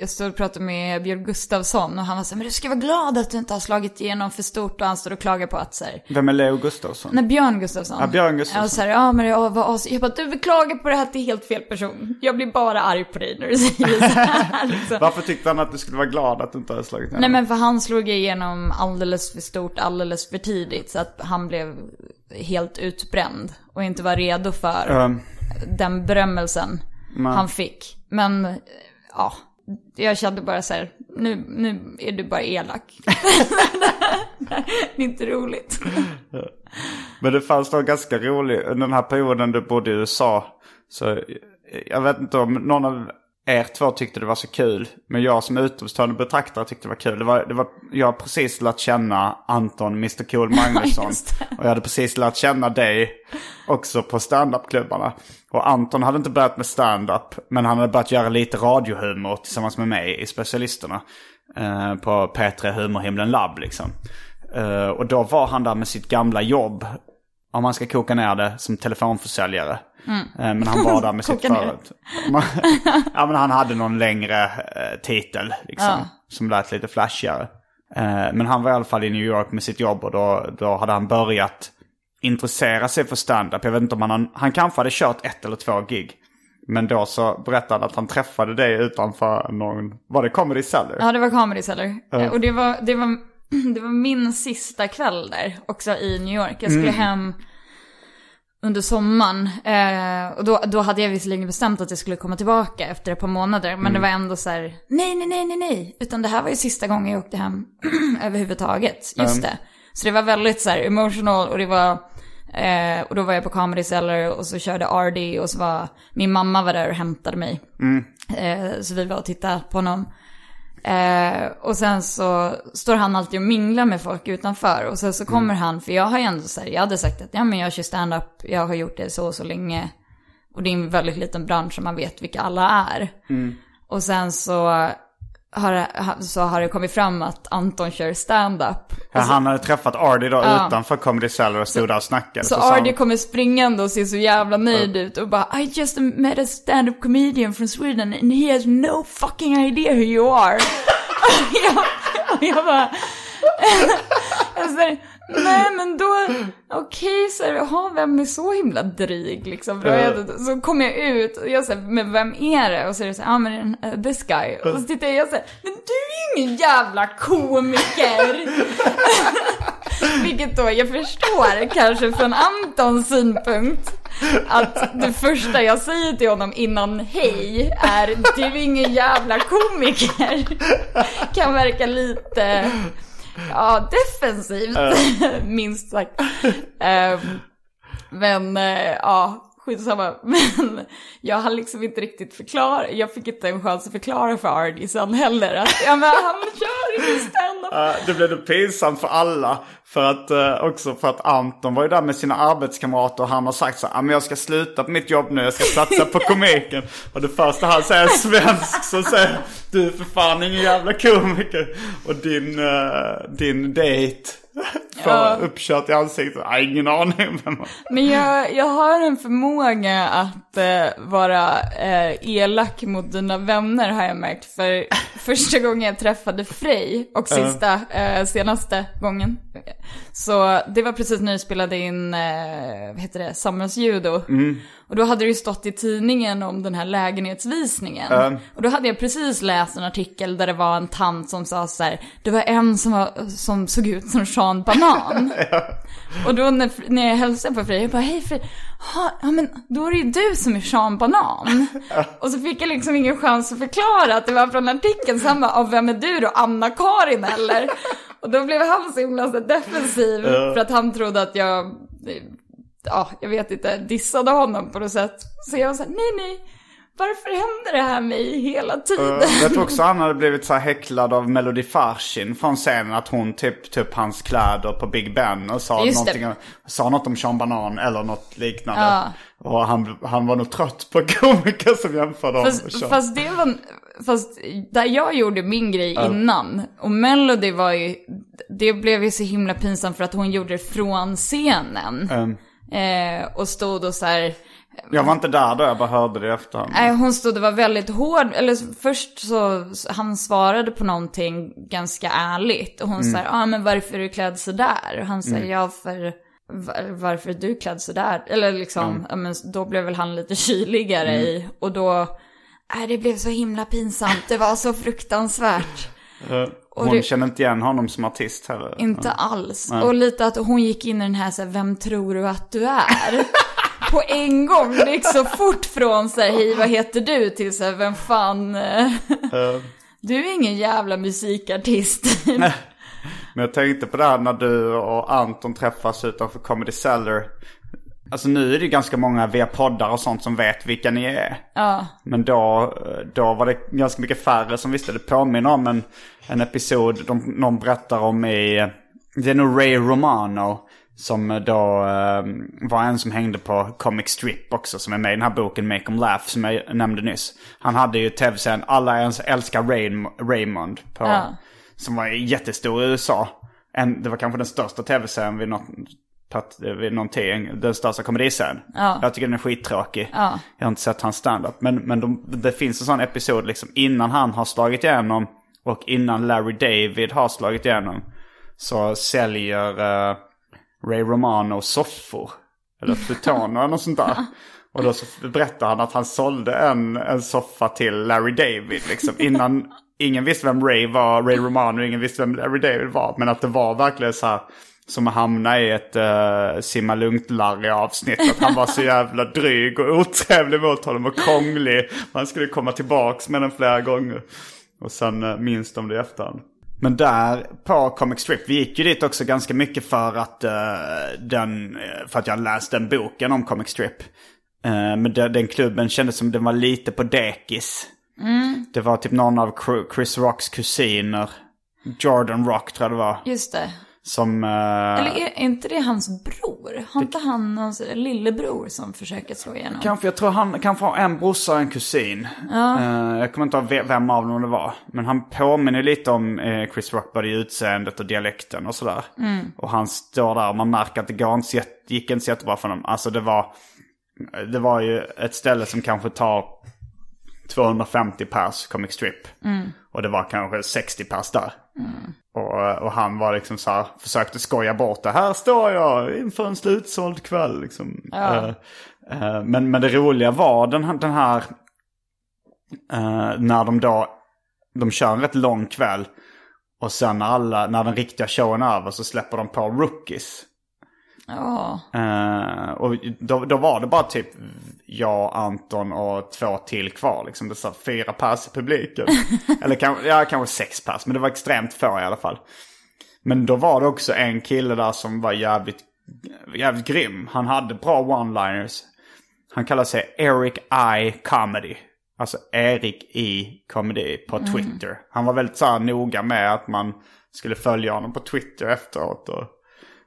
jag stod och pratade med Björn Gustafsson och han var så här, men du ska vara glad att du inte har slagit igenom för stort och han står och klagar på att så här, Vem är Leo Gustafsson? Nej, Björn Gustafsson. Ja, Björn Gustafsson. Jag var så här, ja men jag var as... Jag bara, du klagar på det här till helt fel person. Jag blir bara arg på dig när du säger så här. Liksom. [laughs] Varför tyckte han att du skulle vara glad att du inte hade slagit ner Nej men för han slog igenom alldeles för stort, alldeles för tidigt. Så att han blev helt utbränd. Och inte var redo för Ehm, den berömmelsen Nej. han fick. Men ja, jag kände bara så här, nu, nu är du bara elak. [laughs] det är inte roligt. Men det fanns nog ganska roligt, under den här perioden du bodde i USA. Så jag vet inte om någon av er två tyckte det var så kul. Men jag som utomstående betraktare tyckte det var kul. Det var, det var, jag har precis lärt känna Anton Mr Cool [laughs] Magnusson. Och jag hade precis lärt känna dig också på standup-klubbarna. Och Anton hade inte börjat med standup. Men han hade börjat göra lite radiohumor tillsammans med mig i Specialisterna. Eh, på P3 Humorhimlen Lab liksom. Eh, och då var han där med sitt gamla jobb. Om man ska koka ner det som telefonförsäljare. Mm. Eh, men han var där med [laughs] sitt företag. [laughs] ja men han hade någon längre eh, titel liksom. Ja. Som lät lite flashigare. Eh, men han var i alla fall i New York med sitt jobb och då, då hade han börjat intressera sig för stand-up. Jag vet inte om han, han kanske hade kört ett eller två gig. Men då så berättade han att han träffade dig utanför någon, var det Comedy Cellar? Ja, det var Comedy Cellar. Ja. Och det var, det, var, det var min sista kväll där, också i New York. Jag skulle Mm. hem under sommaren. Eh, och då, då hade jag visserligen bestämt att jag skulle komma tillbaka efter ett par månader. Men Mm. det var ändå så här, nej, nej, nej, nej, nej. Utan det här var ju sista gången jag åkte hem [clears throat] överhuvudtaget. Just Mm. det. Så det var väldigt så här emotional och det var... Eh, och då var jag på Comedy Cellar och så körde RD och så var min mamma var där och hämtade mig. Mm. Eh, så vi var och tittade på honom. Eh, och sen så står han alltid och minglar med folk utanför. Och sen så kommer han, för jag har ju ändå så här, jag hade sagt att ja men jag kör stand-up, jag har gjort det så och så länge. Och det är en väldigt liten bransch och man vet vilka alla är. Mm. Och sen så har, så har det kommit fram att Anton kör stand-up. Ja, han hade träffat Ardy då Ja. utanför Comedy Cellar och stod där och snackade. Så sa Ardy han- kommer springande och ser så jävla nöjd ut och bara I just met a stand-up comedian from Sweden and he has no fucking idea who you are. [laughs] jag, jag bara... nej men då, okej så här, jaha, vem är så himla dryg liksom? Så kommer jag ut och jag säger, men vem är det? Och så är det så ja men uh, this guy. Och så tittar jag och säger, men du är ju ingen jävla komiker. [laughs] Vilket då jag förstår kanske från Antons synpunkt. Att det första jag säger till honom innan hej är du är ingen jävla komiker. Kan verka lite, ja defensivt [laughs] minst sagt. Ehm, men eh, ja, skitsamma. [laughs] Men jag har liksom inte riktigt förklarat, jag fick inte en chans att förklara för Ardy sen heller. Att ja men han kör ingen standup. Uh, det blev det pinsamt för alla. För att, uh, också för att Anton var ju där med sina arbetskamrater och han har sagt så här, "Ja, men jag ska sluta på mitt jobb nu, jag ska satsa på komiken. och det första han säger är svensk, så säger du är för fan ingen jävla komiker. Och din, uh, din dejt [laughs] får Ja. uppkört i ansiktet. Jag har ingen aning Men jag, jag har en förmåga att eh, vara eh, elak mot dina vänner har jag märkt. För [laughs] första gången jag träffade Frej och sista, eh, senaste gången. Så det var precis när du spelade in, eh, vad heter det, samhällsjudo. Och då hade det ju stått i tidningen om den här lägenhetsvisningen. Och då hade jag precis läst en artikel där det var en tant som sa så här, det var en som, var, som såg ut som Sean Banan. [laughs] Och då när, när jag hälsade på Frej, jag bara hej Frej, ja men då är det ju du som är Sean Banan. Och så fick jag liksom ingen chans att förklara att det var från artikeln, så han bara, "Ja, vem är du då, Anna-Karin eller? Och då blev han så himla så defensiv för att han trodde att jag, ja jag vet inte, dissade honom på något sätt. Så jag var så här, nej nej, varför händer det här mig hela tiden? Jag tror också [laughs] han hade blivit så här häcklad av Melody Farshin från scenen. Att hon typ tog upp hans kläder på Big Ben och sa, Just det. någonting, sa något om Sean Banan eller något liknande. Ja. Och han, han var nog trött på [laughs] komiker som jämförde med Fast, fast det var, fast där jag gjorde min grej innan, och Melody var ju, det blev ju så himla pinsamt för att hon gjorde det från scenen. Ehm, Eh, och stod och så här, jag var inte där då, jag bara hörde det i efterhand. nej hon stod och var väldigt hård, eller först så, han svarade på någonting ganska ärligt. Och hon sa, ja ah, men varför är du klädd sådär? Och han säger, ja för, var, varför är du klädd sådär? Eller liksom, ja, men då blev väl han lite [laughs] kyligare i, och då, nej det blev så himla pinsamt, det var så fruktansvärt. Eh, hon det- känner inte igen honom som artist heller. Inte alls. Och lite att hon gick in i den här så här, vem tror du att du är? [laughs] På en gång, det gick så fort från så här, hej vad heter du till så här, vem fan, eh, du är ingen jävla musikartist. [laughs] Men jag tänkte på det här när du och Anton träffas utanför Comedy Cellar. Alltså nu är det ganska många via poddar och sånt som vet vilka ni är. ja, Men då, då var det ganska mycket färre som visste. Det påminner om en, en episod de, någon berättar om i... Det är nog Ray Romano. Som då eh, var en som hängde på Comic Strip också. Som är med i den här boken Make 'em Laugh som jag nämnde nyss. Han hade ju tv-serien Alla ens älskar Raym- Raymond. På, Ja. Som var jättestor i USA. En, det var kanske den största tv-serien vid något på att- vid någonting. Den största komediserien. Ja. Jag tycker den är skittråkig. Ja. Jag har inte sett hans standup. Men, men de, det finns en sån episod liksom innan han har slagit igenom och innan Larry David har slagit igenom. Så säljer eh, Ray Romano soffor. Eller futoner eller något sånt där. [laughs] Och då så berättar han att han sålde en, en soffa till Larry David. Liksom, innan ingen visste vem Ray var, Ray Romano, ingen visste vem Larry David var. Men att det var verkligen så här som att hamna i ett uh, simma lugnt-Larry avsnitt. Att han var så jävla dryg och otrevlig mot honom och krånglig. Man skulle komma tillbaks med den flera gånger. Och sen uh, minns de det i efterhand. Men där på Comic Strip, vi gick ju dit också ganska mycket för att, eh, den, eh, för att jag läste den boken om Comic Strip. Eh, men den, den klubben kändes som den var lite på dekis. Det var typ någon av Chris Rocks kusiner, Jordan Rock tror jag det var, just det. Som... eh, Eller är, inte det hans bror? Har inte han någon lillebror som försöker slå igenom? Kanske, jag tror han kanske har en brorsa och en kusin. Eh, jag kommer inte ihåg ve- vem av dem det var. Men han påminner lite om eh, Chris Rock både i utseendet och dialekten och sådär. Och han står där och man märker att det går inte gick inte så jättebra för honom. Alltså det var, det var ju ett ställe som kanske tar 250 pers comic strip. Och det var kanske 60 pers där. Och, och han var liksom så här, försökte skoja bort det. Här står jag inför en slutsåld kväll liksom. Eh, eh, men, men det roliga var den, här- den här, eh, när de då, de kör en rätt lång kväll. Och sen när alla, när den riktiga showen är över så släpper de på rookies. Ja. Eh, och då, då var det bara typ jag, Anton och två till kvar. Liksom. Det satt fyra pers i publiken. [laughs] Eller kanske, ja, kanske sex pers, men det var extremt få i alla fall. Men då var det också en kille där som var jävligt, jävligt grym. Han hade bra one-liners. Han kallar sig Eric I Comedy. Alltså Erik i Comedy på Twitter. Han var väldigt så här noga med att man skulle följa honom på Twitter efteråt. Och,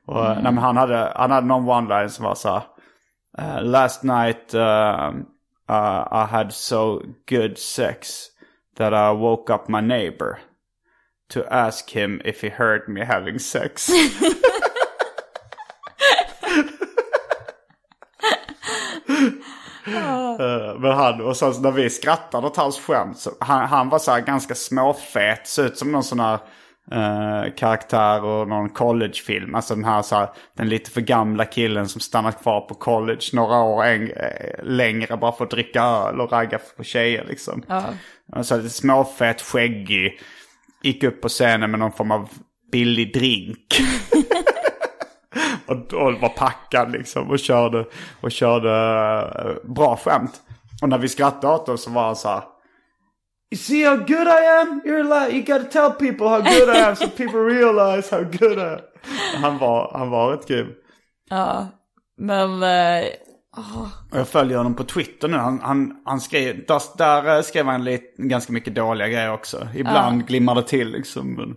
och, mm. nej, men han, hade, han hade någon one-line som var så här, uh, Last night uh, uh, I had so good sex that I woke up my neighbor to ask him if he heard me having sex. Uh, [laughs] men han, och sen när vi skrattade åt hans skämt, så han, han var så här ganska småfet, såg ut som någon sån här eh, karaktär och någon collegefilm. Alltså den här, så här, den lite för gamla killen som stannat kvar på college några år en, eh, längre bara för att dricka öl och ragga på tjejer liksom. Ja. Alltså lite småfet, skäggig, gick upp på scenen med någon form av billig drink. [laughs] och, och var packad liksom och körde, och körde eh, bra skämt. Och när vi skrattade åt det så var han så här. You see how good I am? You're like, you gotta tell people how good I am so people realize how good I am. Han var, han var rätt grym. Ja, men... Eh, Och jag följer honom på Twitter nu. Han, han, han skrev, där, där skrev han lite, ganska mycket dåliga grejer också. Ibland glimmar det till liksom. Men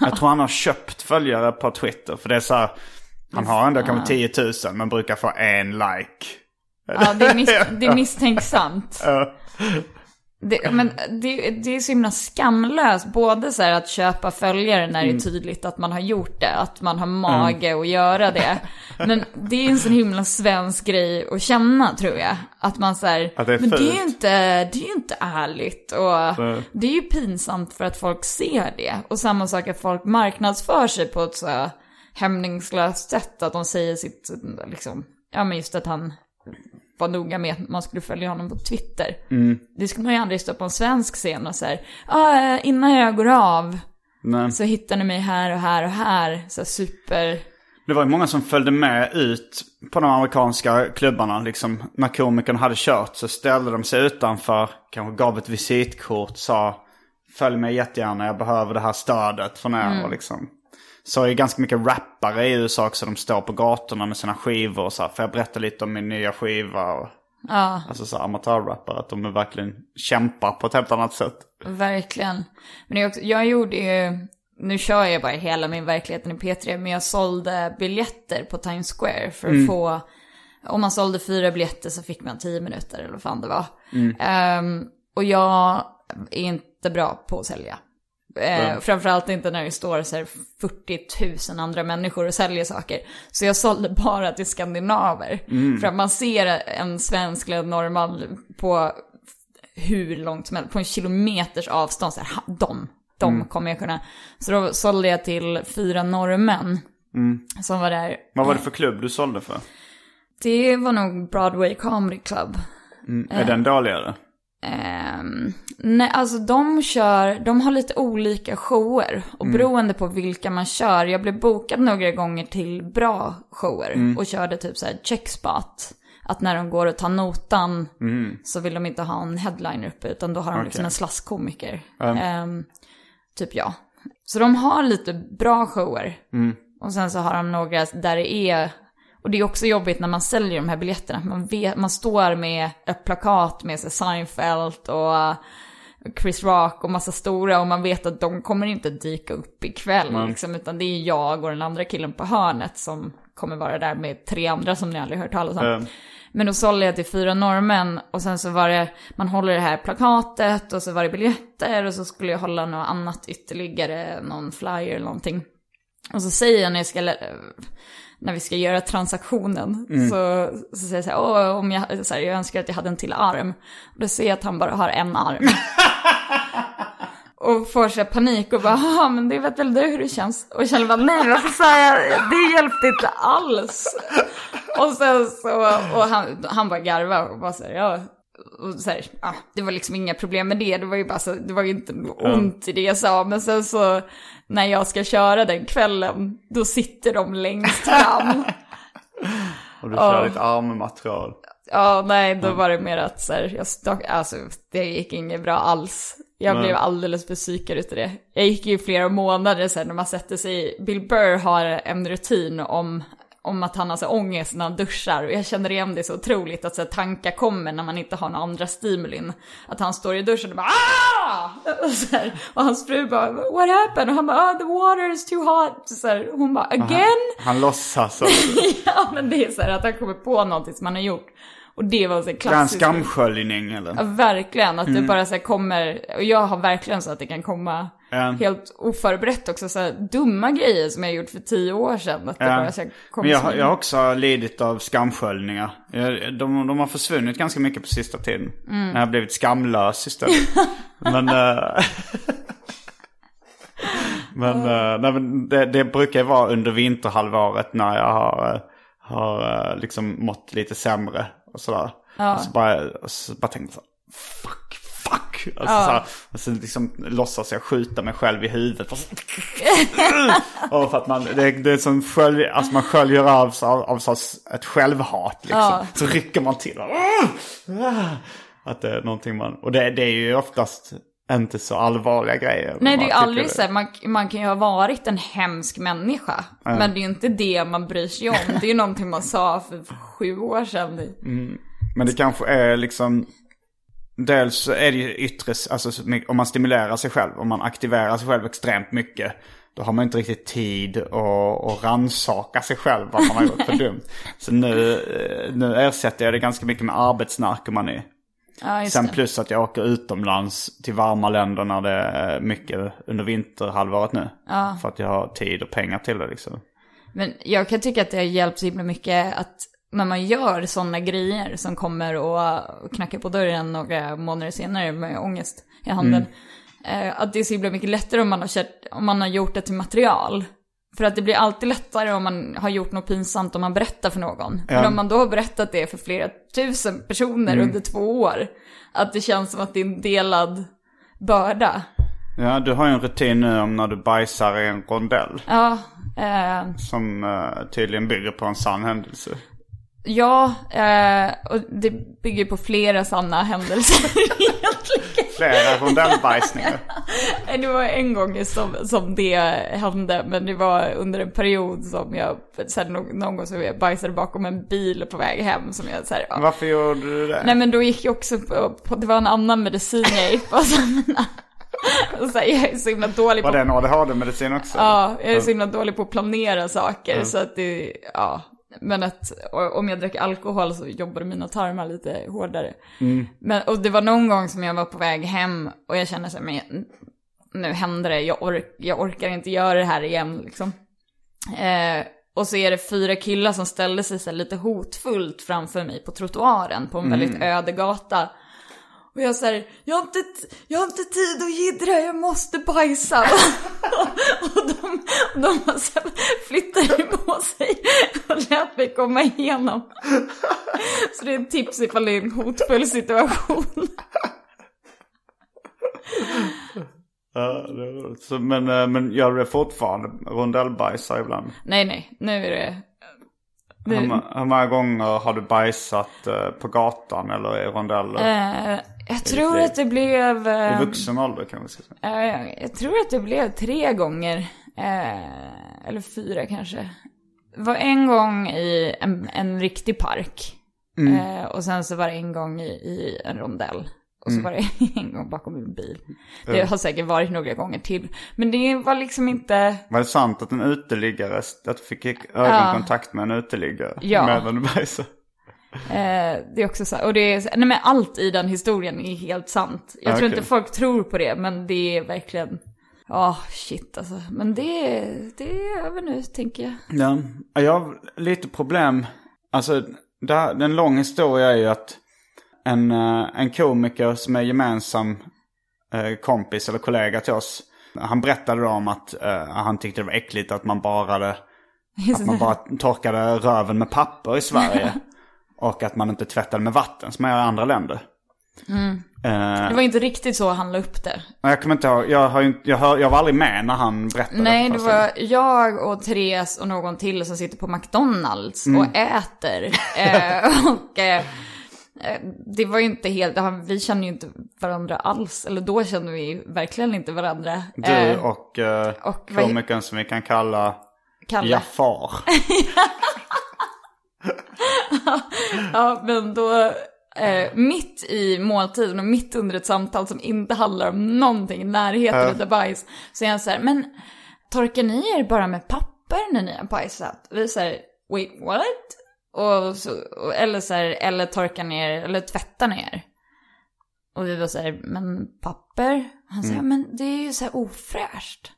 jag tror han har köpt följare på Twitter. För det är så här, han har ändå kanske 10 000 men brukar få en like. ja, det är, mis det är misstänksamt. Det, men det, det är så himla skamlöst. Både så att köpa följare när det Mm. är tydligt att man har gjort det. Att man har mage att göra det. [laughs] Men det är en sån himla svensk grej att känna tror jag. Att man så här, Att det är men det är ju inte, det är inte ärligt. Och det är ju pinsamt för att folk ser det. Och samma sak att folk marknadsför sig på ett så hämningslöst sätt. Att de säger sitt, liksom, ja men just att han var noga med att man skulle följa honom på Twitter. Mm. Det skulle man ju aldrig stå på en svensk scen och säga, ah, innan jag går av Nej. så hittar ni mig här och här och här. Så här super... Det var ju många som följde med ut på de amerikanska klubbarna. Liksom, när komikern hade kört så ställde de sig utanför, kanske gav ett visitkort, sa följ mig jättegärna, jag behöver det här stödet från er. Mm. Och liksom. Så är det ganska mycket rappare i USA också, de står på gatorna med sina skivor och så här, får jag berätta lite om min nya skiva? Och, Ja, alltså så amatörrappare, att de är verkligen kämpar på ett helt annat sätt. verkligen. Men också, jag gjorde ju, nu kör jag bara hela min verkligheten i P3, men jag sålde biljetter på Times Square för att Mm. få, om man sålde fyra biljetter så fick man tio minuter eller vad fan det var. Mm. Ehm, och jag är inte bra på att sälja. Eh. Framförallt inte när det står så här 40 000 andra människor och säljer saker. Så jag sålde bara till skandinaver. Mm. För att man ser en svensk eller norrman på hur långt som helst, på en kilometers avstånd. Så här, de, de Mm. kommer jag kunna. Så då sålde jag till fyra norrmän Mm. som var där. Vad var det för klubb du sålde för? Det var nog Broadway Comedy Club. Mm. Är Eh. den dåligare? Ehm, nej, alltså de kör, de har lite olika shower. Och Mm. beroende på vilka man kör, jag blev bokad några gånger till bra shower. Mm. Och körde typ så här checkspot. Att när de går och tar notan Mm. så vill de inte ha en headliner uppe, utan då har de liksom Okej. en slasskomiker. Mm. Ehm, typ jag. Så de har lite bra shower. Mm. Och sen så har de några där det är, och det är också jobbigt när man säljer de här biljetterna. Man, vet, man står med ett plakat med här Seinfeld och Chris Rock och massa stora och man vet att de kommer inte dyka upp ikväll. Liksom, utan det är jag och den andra killen på hörnet som kommer vara där med tre andra som ni aldrig hört talas om. Mm. Men då sålde jag till fyra norrmän och sen så var det, man håller det här plakatet och så var det biljetter och så skulle jag hålla något annat ytterligare, någon flyer eller någonting. Och så säger jag när jag ska, när vi ska göra transaktionen, Mm. så, så säger jag så här, Åh, om jag, så här, jag önskar att jag hade en till arm. Och då ser jag att han bara har en arm. [laughs] Och får så panik och bara, ja men det vet väl du hur det känns. Och känner bara, nej varför sa jag, det hjälpte inte alls. Och sen så, och han, han bara garvade och bara så här, ja. Och så här, ja, det var liksom inga problem med det, det var ju bara så, det var ju inte ont i det jag sa. Men sen så, när jag ska köra den kvällen, då sitter de längst fram. [laughs] Och du kör ditt armmaterial. Ja, nej, då Mm. var det mer att så här, jag stock, alltså det gick inget bra alls. Jag blev alldeles psykad utav det. Jag gick ju flera månader sen när man sätter sig, Bill Burr har en rutin om, om att han har så ångest när han duschar. Och jag känner igen det så otroligt att så här, tankar kommer när man inte har några andra stimulin. Att han står i duschen och bara ah! [laughs] Och, så här, och hans fru bara what happened? Och han bara ah, the water is too hot. Så här, hon bara again? Han låtsas. att- [laughs] ja, men det är så här att han kommer på någonting som han har gjort. Och det var så Det är en klassiskt. skamsköljning eller? Ja, verkligen. Att det Mm. bara så kommer, och jag har verkligen så att det kan komma Ja. helt oförberett också. Så här, dumma grejer som jag gjort för tio år sedan. Att det bara så kommer Men jag, som- jag har också lidit av skamsköljningar. De, de har försvunnit ganska mycket på sista tiden. Mm. När jag har blivit skamlös istället. [laughs] men eh, men, eh, nej, men det, det brukar vara under vinterhalvåret när jag har, eh, har liksom mått lite sämre och sådär. Ja. Och så bara, och så bara tänkte jag så, fuck, fuck. Alltså, Ja. så här, och så liksom låtsas jag skjuta mig själv i huvudet. Och så, [laughs] och för att man, det, det är som skölj, alltså man sköljer av, sig av, av så ett självhat liksom. Ja. Så rycker man till. Att det är någonting man, och det, det är ju oftast inte så allvarliga grejer. Nej, det är ju aldrig så man, man kan ju ha varit en hemsk människa. Ja. Men det är ju inte det man bryr sig om. Det är ju någonting man sa för sju år sedan. Mm. Men det kanske är liksom Dels är det ju yttre, alltså om man stimulerar sig själv, om man aktiverar sig själv extremt mycket. Då har man inte riktigt tid att, att rannsaka sig själv vad man har gjort för dumt. [laughs] Så nu, eh, nu ersätter jag det ganska mycket med arbetsnarkomani. Ja, Sen det. plus att jag åker utomlands till varma länder när det är mycket under vinterhalvåret nu. Ja. För att jag har tid och pengar till det liksom. Men jag kan tycka att det har hjälpt så himla mycket att när man gör sådana grejer som kommer och knackar på dörren några månader senare med ångest i handen. eh, Att det är så himla mycket lättare om man, har kört, om man har gjort det till material. För att det blir alltid lättare om man har gjort något pinsamt om man berättar för någon. Ja. Men om man då har berättat det för flera tusen personer Mm. under två år. Att det känns som att det är en delad börda. Ja, du har ju en rutin nu om när du bajsar i en rondell. Ja, eh, Som eh, tydligen bygger på en sann händelse. Ja, eh, och det bygger på flera sanna händelser [laughs] egentligen. Flera rondellbajsningar. [laughs] Det var en gång som, som det hände, men det var under en period som jag, här, någon, någon gång så jag bajsade bakom en bil på väg hem som jag så här, ja. Varför gjorde du det? Nej men då gick jag också på, på det var en annan medicin jag gick på. [laughs] Så, här, jag är så himla dålig Var på det en ADHD-medicin också? Ja, jag är så himla dålig på att planera saker Mm. så att det, ja. Men att om jag drack alkohol så jobbade mina tarmar lite hårdare. Mm. Men, och det var någon gång som jag var på väg hem och jag kände så här, men nu händer det, jag, ork, jag orkar inte göra det här igen liksom. Eh, och så är det fyra killar som ställde sig så lite hotfullt framför mig på trottoaren på en Mm. väldigt öde gata. Och jag säger, jag har inte, jag har inte tid att jiddra, jag måste bajsa. [laughs] och de, de bara så flyttade på sig och lät mig komma igenom. så det är ett tips ifall det är en hotfull situation. Ja, så, men, eh, men gör du det fortfarande? Rondellbajsar ibland? nej, nej, nu är det... Hur, hur många gånger har du bajsat eh, på gatan eller i rondeller? eh, jag tror att det blev... I Eh, vuxen ålder kan vi säga. eh, jag tror att det blev tre gånger. Eh, eller fyra kanske. Det var en gång i en, en riktig park. Mm. Eh, och sen så var det en gång i, i en rondell. Och så Mm. var det [laughs] en gång bakom en bil. Det har säkert varit några gånger till. Men det var liksom inte... Var det sant att en uteliggare, att du fick ögonkontakt med en uteliggare? Ja. Medan du bajsade? Eh, det är också så och det är, nej men allt i den historien är helt sant. Jag Ah, tror inte folk tror på det, men det är verkligen, ja shit alltså. Men det, det är över nu, tänker jag. Ja, jag har lite problem. Alltså, det här, en lång historia är ju att en, eh, en komiker som är gemensam eh, kompis eller kollega till oss. Han berättade då om att han tyckte det var äckligt att man bara hade, att man bara torkade röven med papper i Sverige. [laughs] och att man inte tvättade med vatten som man gör i andra länder. Mm. Eh, Det var inte riktigt så han la upp det. Jag kommer inte ihåg, jag, har ju, jag, hör, jag var aldrig med när han berättade. Nej, det var jag och Therese och någon till som sitter på McDonalds Mm. och äter. eh, [laughs] och eh, eh, det var ju inte helt, vi känner ju inte varandra alls. Eller då kände vi verkligen inte varandra. Du Eh, och, eh, och komikern som vi kan kalla Kalle. Jafar. [laughs] ja, men då, eh, mitt i måltiden och mitt under ett samtal som inte handlar om någonting i närheten av bajs, så är han så här, men torkar ni er bara med papper när ni har bajsat? Vi säger, wait what? Och så, eller så här, eller torka ner, eller tvätta ner. Och vi var så här, men papper? Han sa, Mm. men det är ju så här ofräscht.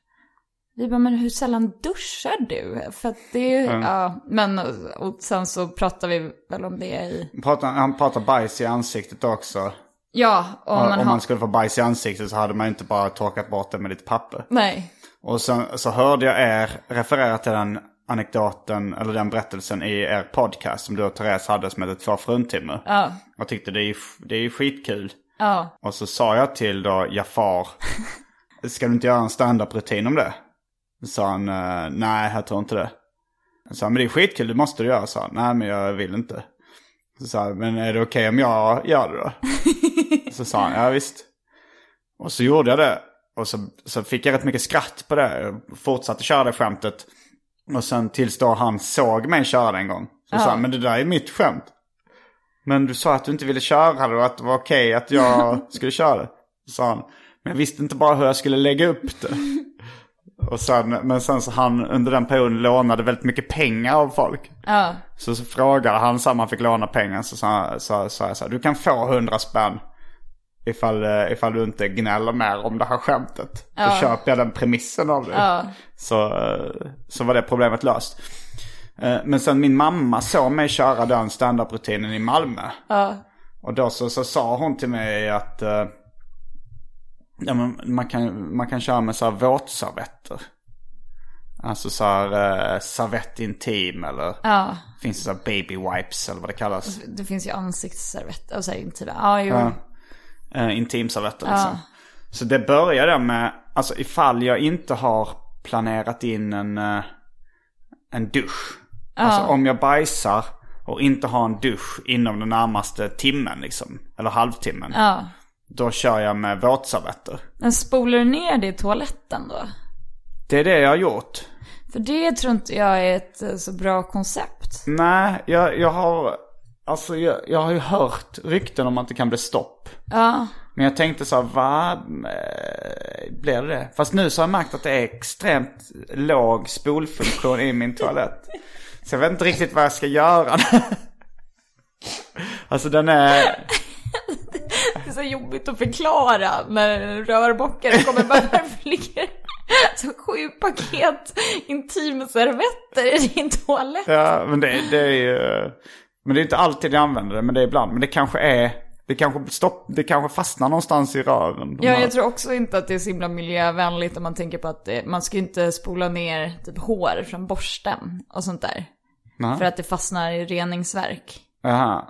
Vi bara, men hur sällan duschar du? För att det är ju, Mm. ja, men och sen så pratade vi väl om det i, Han pratar, han pratar bajs i ansiktet också. ja, om Om, man om har, man skulle få bajs i ansiktet så hade man inte bara torkat bort det med lite papper. nej, Och sen så hörde jag er referera till den anekdoten, eller den berättelsen i er podcast som du och Therese hade som hette Två fruntimmer. ja, Jag tyckte det är, det är skitkul. ja, Och så sa jag till då Jafar, [laughs] ska du inte göra en standup-rutin om det? Sa han, "Eh, nej jag tror inte det. Jag sa, men det är skitkul, det måste du göra. Så han, nej men jag vill inte. Så sa han, men är det okej om jag gör det då? [laughs] så sa han, ja visst. Och så gjorde jag det. Och så, så fick jag rätt mycket skratt på det. Jag fortsatte köra det skämtet. Och sen tills då han såg mig köra det en gång. Så sa han, men det där är mitt skämt. Men du sa att du inte ville köra det och att det var okej att jag [laughs] skulle köra det. Så sa han, men jag visste inte bara hur jag skulle lägga upp det. [laughs] Och sen, men sen så han under den perioden lånade väldigt mycket pengar av folk. ja, Så, så frågade han så om han fick låna pengar. Så sa så, så, så du kan få hundra spänn. Ifall, eh, ifall du inte gnäller mer om det här skämtet. Så Ja. köper jag den premissen av dig. ja, Så, eh, så var det problemet löst. Eh, Men sen min mamma såg mig köra den standup-rutinen i Malmö. ja, Och då så, så sa hon till mig att ja, men man, kan, man kan köra med så här våtservetter. Alltså så här uh, servett intim eller ja. finns det så här baby wipes eller vad det kallas. Det finns ju ansiktsservetter och så här intima. Ja, jo. Ja. Uh, intimservetter liksom. Så det började med, alltså ifall jag inte har planerat in en, eh, en dusch. Alltså om jag bajsar och inte har en dusch inom den närmaste timmen liksom. Eller halvtimmen. Ja. Då kör jag med våtservetter. Men spolar du ner det i toaletten då? Det är det jag har gjort. För det tror inte jag är ett eh, så bra koncept. Nej, jag, jag har... Alltså jag, jag har ju hört rykten om att det kan bli stopp. Ja, Men jag tänkte så här, va? Eh, Blir det det? Fast nu så har jag märkt att det är extremt låg spolfunktion i min toalett. Så jag vet inte riktigt vad jag ska göra. [laughs] alltså den är... så jobbigt att förklara när en rörmokare kommer bara [laughs] ligger så sju paket intimservetter i din toalett? Ja, men det, det är ju... Men det är inte alltid jag använder det, men det är ibland. Men det kanske är... Det kanske, stopp, det kanske fastnar någonstans i röven. de Ja, här- jag tror också inte att det är så himla miljövänligt om man tänker på att det, man ska inte spola ner typ hår från borsten och sånt där. Nej. För att det fastnar i reningsverk. Jaha.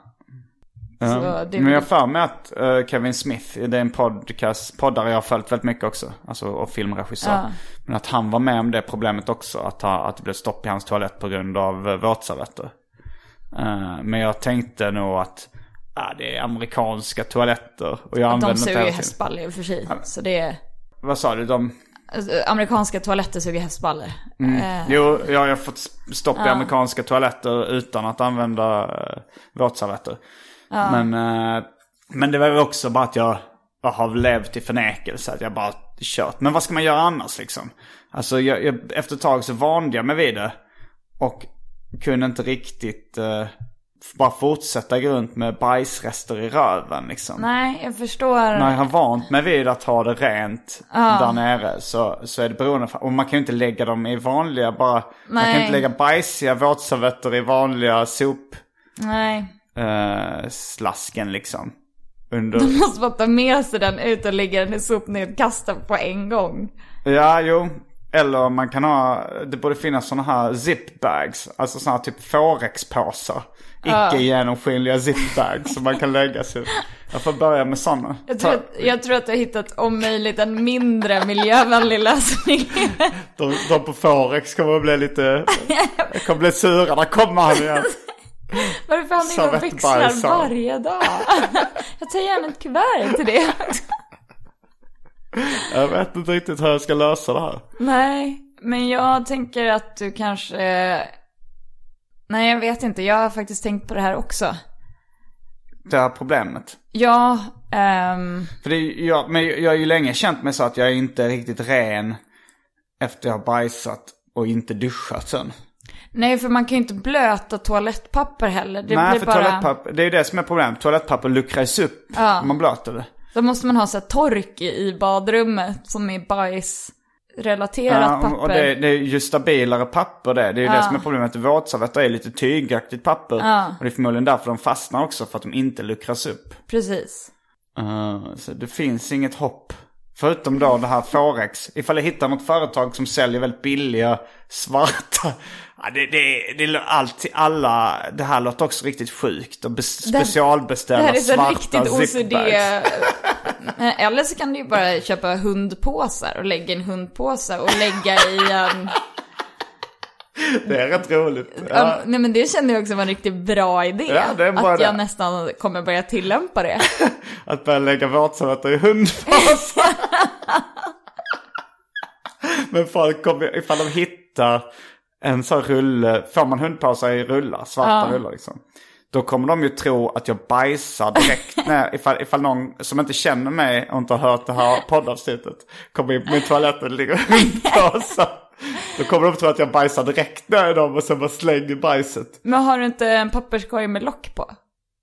Ja. Är Men jag har för mig att eh, Kevin Smith, det är en podcast, poddare jag har följt väldigt mycket också. Alltså och filmregissör. Ja. Men att han var med om det problemet också. Att, ha, att det blev stopp i hans toalett på grund av uh, våtservetter. Eh, men jag tänkte nog att ah, det är amerikanska toaletter. Och jag Att använder de suger hästballe i och för sig. Så det är... Vad sa du? De... Alltså, amerikanska toaletter suger hästballe. Eh, Jo, ja, jag har fått stopp i amerikanska toaletter utan att använda uh, våtservetter. Men, eh, men det var ju också bara att jag, jag har levt i förnekelse. Att jag bara kört. Men vad ska man göra annars liksom? Alltså jag, jag, efter ett tag så vande jag mig vid det. Och kunde inte riktigt eh, bara fortsätta gå runt med bajsrester i röven liksom. nej, jag förstår. När jag har vant mig vid att ha det rent där nere så, så är det beroende. Och man kan ju inte lägga dem i vanliga bara. Man kan Nej. inte lägga bajsiga våtservetter i vanliga sop Nej. Eh, slasken liksom. Under... Man måste bara ta med sig den ut och lägga den i sopnedkasten på en gång. Ja, jo. Eller man kan ha, det borde finnas sådana här zipbags. Alltså sådana typ Forex-påsar. Icke genomskinliga zipbags som man kan lägga sig Jag får börja med sådana. Jag tror, att, jag tror att du har hittat om möjligt en mindre miljövänlig lösning. De, de på Forex kommer att bli lite, [laughs] kommer bli sura. Där kommer han igen. Varför han är och Servettbajsar. växlar varje dag? [laughs] Jag tar gärna ett kuvert till det. Jag vet inte riktigt hur jag ska lösa det här. Nej, men jag tänker att du kanske... Nej, jag vet inte. Jag har faktiskt tänkt på det här också. Det här problemet. Ja, ehm, För det, är- jag, men jag har ju länge känt mig så att jag inte är riktigt ren efter jag har bajsat och inte duschat sen. Nej, för man kan ju inte blöta toalettpapper heller. Det Nej, blir för bara... toalettpapper, det är ju det som är problemet. Toalettpapper luckras upp Ja. om man blöter det. Då måste man ha så här tork i i badrummet som är bajsrelaterat Ja, papper. och det, det är ju stabilare papper det. Det är ju Ja. det som är problemet. Våtservetter är lite tygaktigt papper. Ja. Och det är förmodligen därför de fastnar också, för att de inte luckras upp. Precis. Uh, så det finns inget hopp. Förutom då det här Forex. Ifall jag hittar något företag som säljer väldigt billiga svarta. Ja, det, det, det, är alltid, alla, det här låter också riktigt sjukt. Det här- specialbeställa Det här är så svarta riktigt OCD. [laughs] Eller så kan du ju bara köpa hundpåsar och lägga en hundpåse och lägga i en... Det är rätt roligt. Ja. Nej men det känner jag också var en riktigt bra idé. Ja, det att jag idé. nästan kommer börja tillämpa det. [laughs] Att börja lägga våtservetter i hundpåsar. [laughs] Men folk kommer, ifall de hittar en sån rulle, får man hundpåsar i rullar, svarta Ja. rullar liksom. Då kommer de ju tro att jag bajsar direkt [laughs] när, ifall, ifall någon som inte känner mig och inte har hört det här poddavsnittet kommer in på min toalett och ligger hundpåsar. Då kommer de tro att jag bajsar direkt när dem och sen bara slänger bajset. Men har du inte en papperskorg med lock på?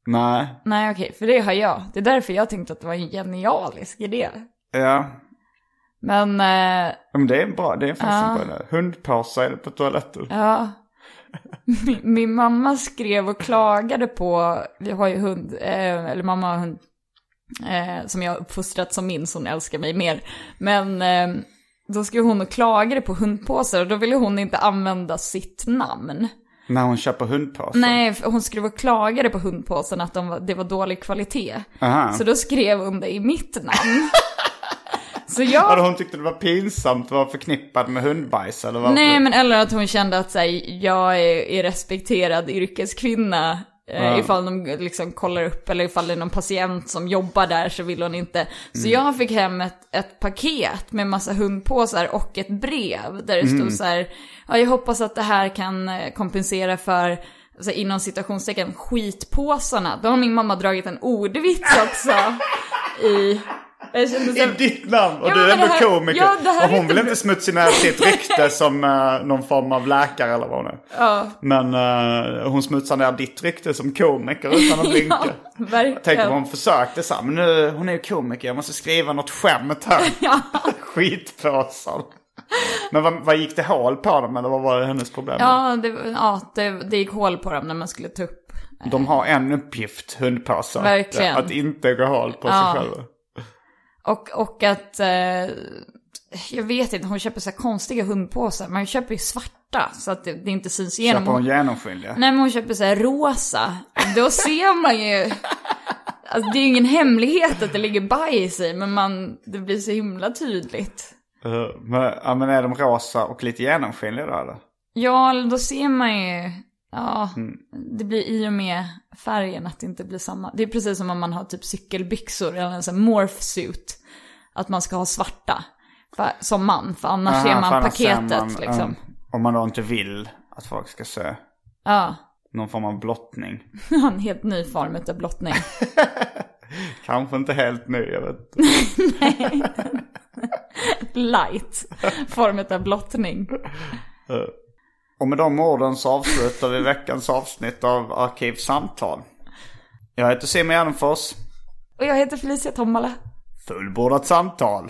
Nej, Nej okej, för det har jag. Det är därför jag tänkte att det var en genialisk idé. ja. Men, eh, Men det är bra, det är faktiskt Ja. en bra idé. Hundpåsar på toaletten. ja. Min, min mamma skrev och klagade på, vi har ju hund, eh, eller mamma har hund, eh, som jag har uppfostrat som min, så hon älskar mig mer. Men eh, då skrev hon och klagade på hundpåsar och då ville hon inte använda sitt namn. När hon köper hundpåsar. Nej, hon skrev och klagade på hundpåsen att de var, det var dålig kvalitet. Aha. Så då skrev hon det i mitt namn. [laughs] Så jag... Hade hon tyckte det var pinsamt att vara förknippad med hundbajs eller varför? Nej, men eller att hon kände att så här, jag är, är respekterad yrkeskvinna. Eh, Ja. Ifall de liksom kollar upp eller ifall det är någon patient som jobbar där så vill hon inte. Så Mm. jag fick hem ett, ett paket med massa hundpåsar och ett brev där det stod Mm. så här, ja, jag hoppas att det här kan eh, kompensera för så här, inom citationstecken skitpåsarna. Då har min mamma dragit en ordvits också [laughs] i... Jag kände så I ditt namn! Och Ja, du är ändå här- komiker. ja, och hon vill inte- smutsa ner sitt rykte [laughs] som uh, någon form av läkare eller vad hon är. Ja. Men eh, hon smutsar ner ditt rykte som komiker utan att [laughs] blinka. Ja, verkligen. Tänk om hon försökte så här, men nu, hon är ju komiker, jag måste skriva något skämt här. [laughs] Ja. Skitpåsar. Men vad, vad gick det hål på dem eller vad var det hennes problem? Ja, det, ja det, det gick hål på dem när man skulle ta upp. De har en uppgift, hundpåsar. Verkligen. Att inte gå hål på Ja. sig själva. Och, och att, eh, jag vet inte, hon köper så här konstiga hundpåsar. Man köper ju svarta så att det, det inte syns igenom. Köper hon genomskinliga? Nej men hon köper så här rosa. Då ser man ju, alltså det är ju ingen hemlighet att det ligger bajs i, men man, det blir så himla tydligt. Uh, men, ja, men är de rosa och lite genomskinliga då eller? Ja, då ser man ju, ja, Mm. det blir i och med färgen att det inte blir samma. Det är precis som om man har typ cykelbyxor eller en sån morph suit. Att man ska ha svarta. För, som man, för annars Aha, ser man paketet man, liksom. om man då inte vill att folk ska se Ja, någon form av blottning. [laughs] en helt ny form av blottning. [laughs] Kanske inte helt ny, jag vet [laughs] Light form av blottning. Och med de orden så avslutar vi veckans avsnitt av Arkivsamtal. Jag heter Simon Gärdenfors. Och jag heter Felicia Tommala. Fullbordat samtal.